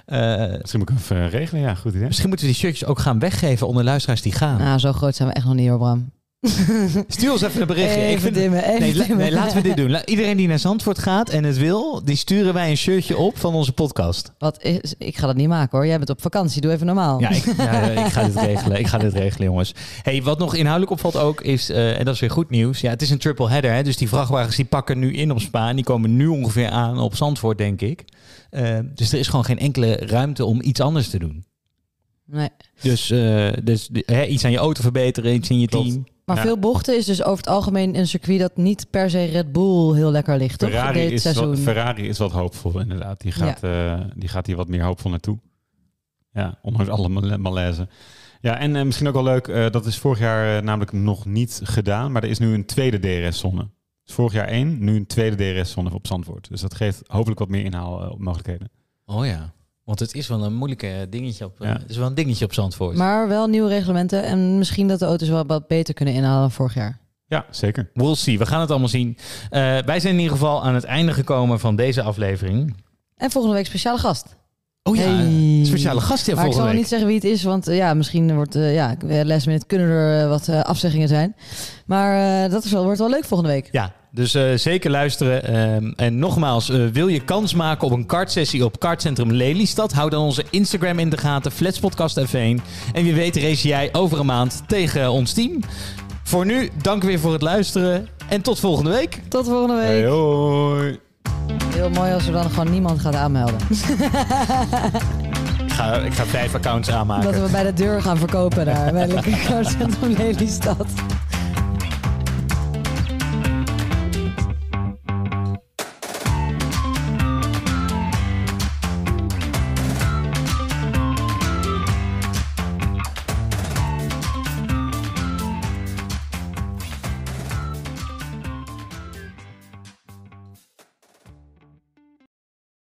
Speaker 1: Eh,
Speaker 7: Misschien moet ik even regelen, ja, goed idee.
Speaker 1: misschien moeten we die shirtjes ook gaan weggeven onder luisteraars die gaan.
Speaker 6: Nou, zo groot zijn we echt nog niet hoor, Bram.
Speaker 1: Stuur ons even een berichtje.
Speaker 6: Even
Speaker 1: ik vind,
Speaker 6: dimmen, even
Speaker 1: nee,
Speaker 6: dimmen.
Speaker 1: nee, laten we dit doen. Iedereen die naar Zandvoort gaat en het wil, die sturen wij een shirtje op van onze podcast.
Speaker 6: Wat is, ik ga dat niet maken hoor. Jij bent op vakantie. Doe even normaal.
Speaker 1: Ja, ik, ja, ik ga dit regelen. Ik ga dit regelen, jongens. Hey, wat nog inhoudelijk opvalt ook is, eh, en dat is weer goed nieuws. Ja, het is een triple header. Hè, dus die vrachtwagens die pakken nu in op Spa. En die komen nu ongeveer aan op Zandvoort, denk ik. Eh, dus er is gewoon geen enkele ruimte om iets anders te doen.
Speaker 6: Nee.
Speaker 1: Dus, eh, dus hè, iets aan je auto verbeteren, iets in je
Speaker 7: Klopt.
Speaker 1: team.
Speaker 6: Maar
Speaker 1: Ja.
Speaker 6: veel bochten is dus over het algemeen een circuit dat niet per se Red Bull heel lekker ligt, toch?
Speaker 7: Ferrari
Speaker 6: Dit
Speaker 7: is,
Speaker 6: seizoen.
Speaker 7: wat, Ferrari is wat hoopvol, inderdaad. Die gaat, eh, die gaat hier wat meer hoopvol naartoe. Ja, ondanks alle mal- malaise. Ja, en eh, misschien ook wel leuk, eh, dat is vorig jaar namelijk nog niet gedaan, maar er is nu een tweede DRS-zone. Dus vorig jaar één, nu een tweede DRS-zone op Zandvoort. Dus dat geeft hopelijk wat meer inhaalmogelijkheden.
Speaker 1: Oh ja. Want het is wel een moeilijke dingetje op, eh,
Speaker 7: Ja.
Speaker 1: het is wel een dingetje op Zandvoort.
Speaker 6: Maar wel nieuwe reglementen en misschien dat de auto's wel wat beter kunnen inhalen dan vorig jaar.
Speaker 7: Ja, zeker.
Speaker 1: We'll see. We gaan het allemaal zien. Eh, wij zijn in ieder geval aan het einde gekomen van deze aflevering.
Speaker 6: En volgende week speciale gast.
Speaker 1: Oh ja,
Speaker 6: Hey.
Speaker 1: speciale gast
Speaker 6: Maar ik zal
Speaker 1: week.
Speaker 6: niet zeggen wie het is, want eh, ja, misschien wordt eh ja, last minute kunnen er eh, wat eh, afzeggingen zijn. Maar eh, dat is wel, wordt wel leuk volgende week.
Speaker 1: Ja, dus eh, zeker luisteren. Ehm, en nogmaals, eh, wil je kans maken op een kartsessie op Kartcentrum Lelystad? Hou dan onze Instagram in de gaten, Fletspodcast F1. En wie weet race jij over een maand tegen ons team. Voor nu, dank weer voor het luisteren en tot volgende week.
Speaker 6: Tot volgende week.
Speaker 7: Hey, hoi.
Speaker 6: Heel mooi als er dan gewoon niemand gaat aanmelden.
Speaker 1: Ik ga, ik ga vijf accounts aanmaken.
Speaker 6: dat we bij de deur gaan verkopen daar. Bij Lekker Kartcentrum Lelystad.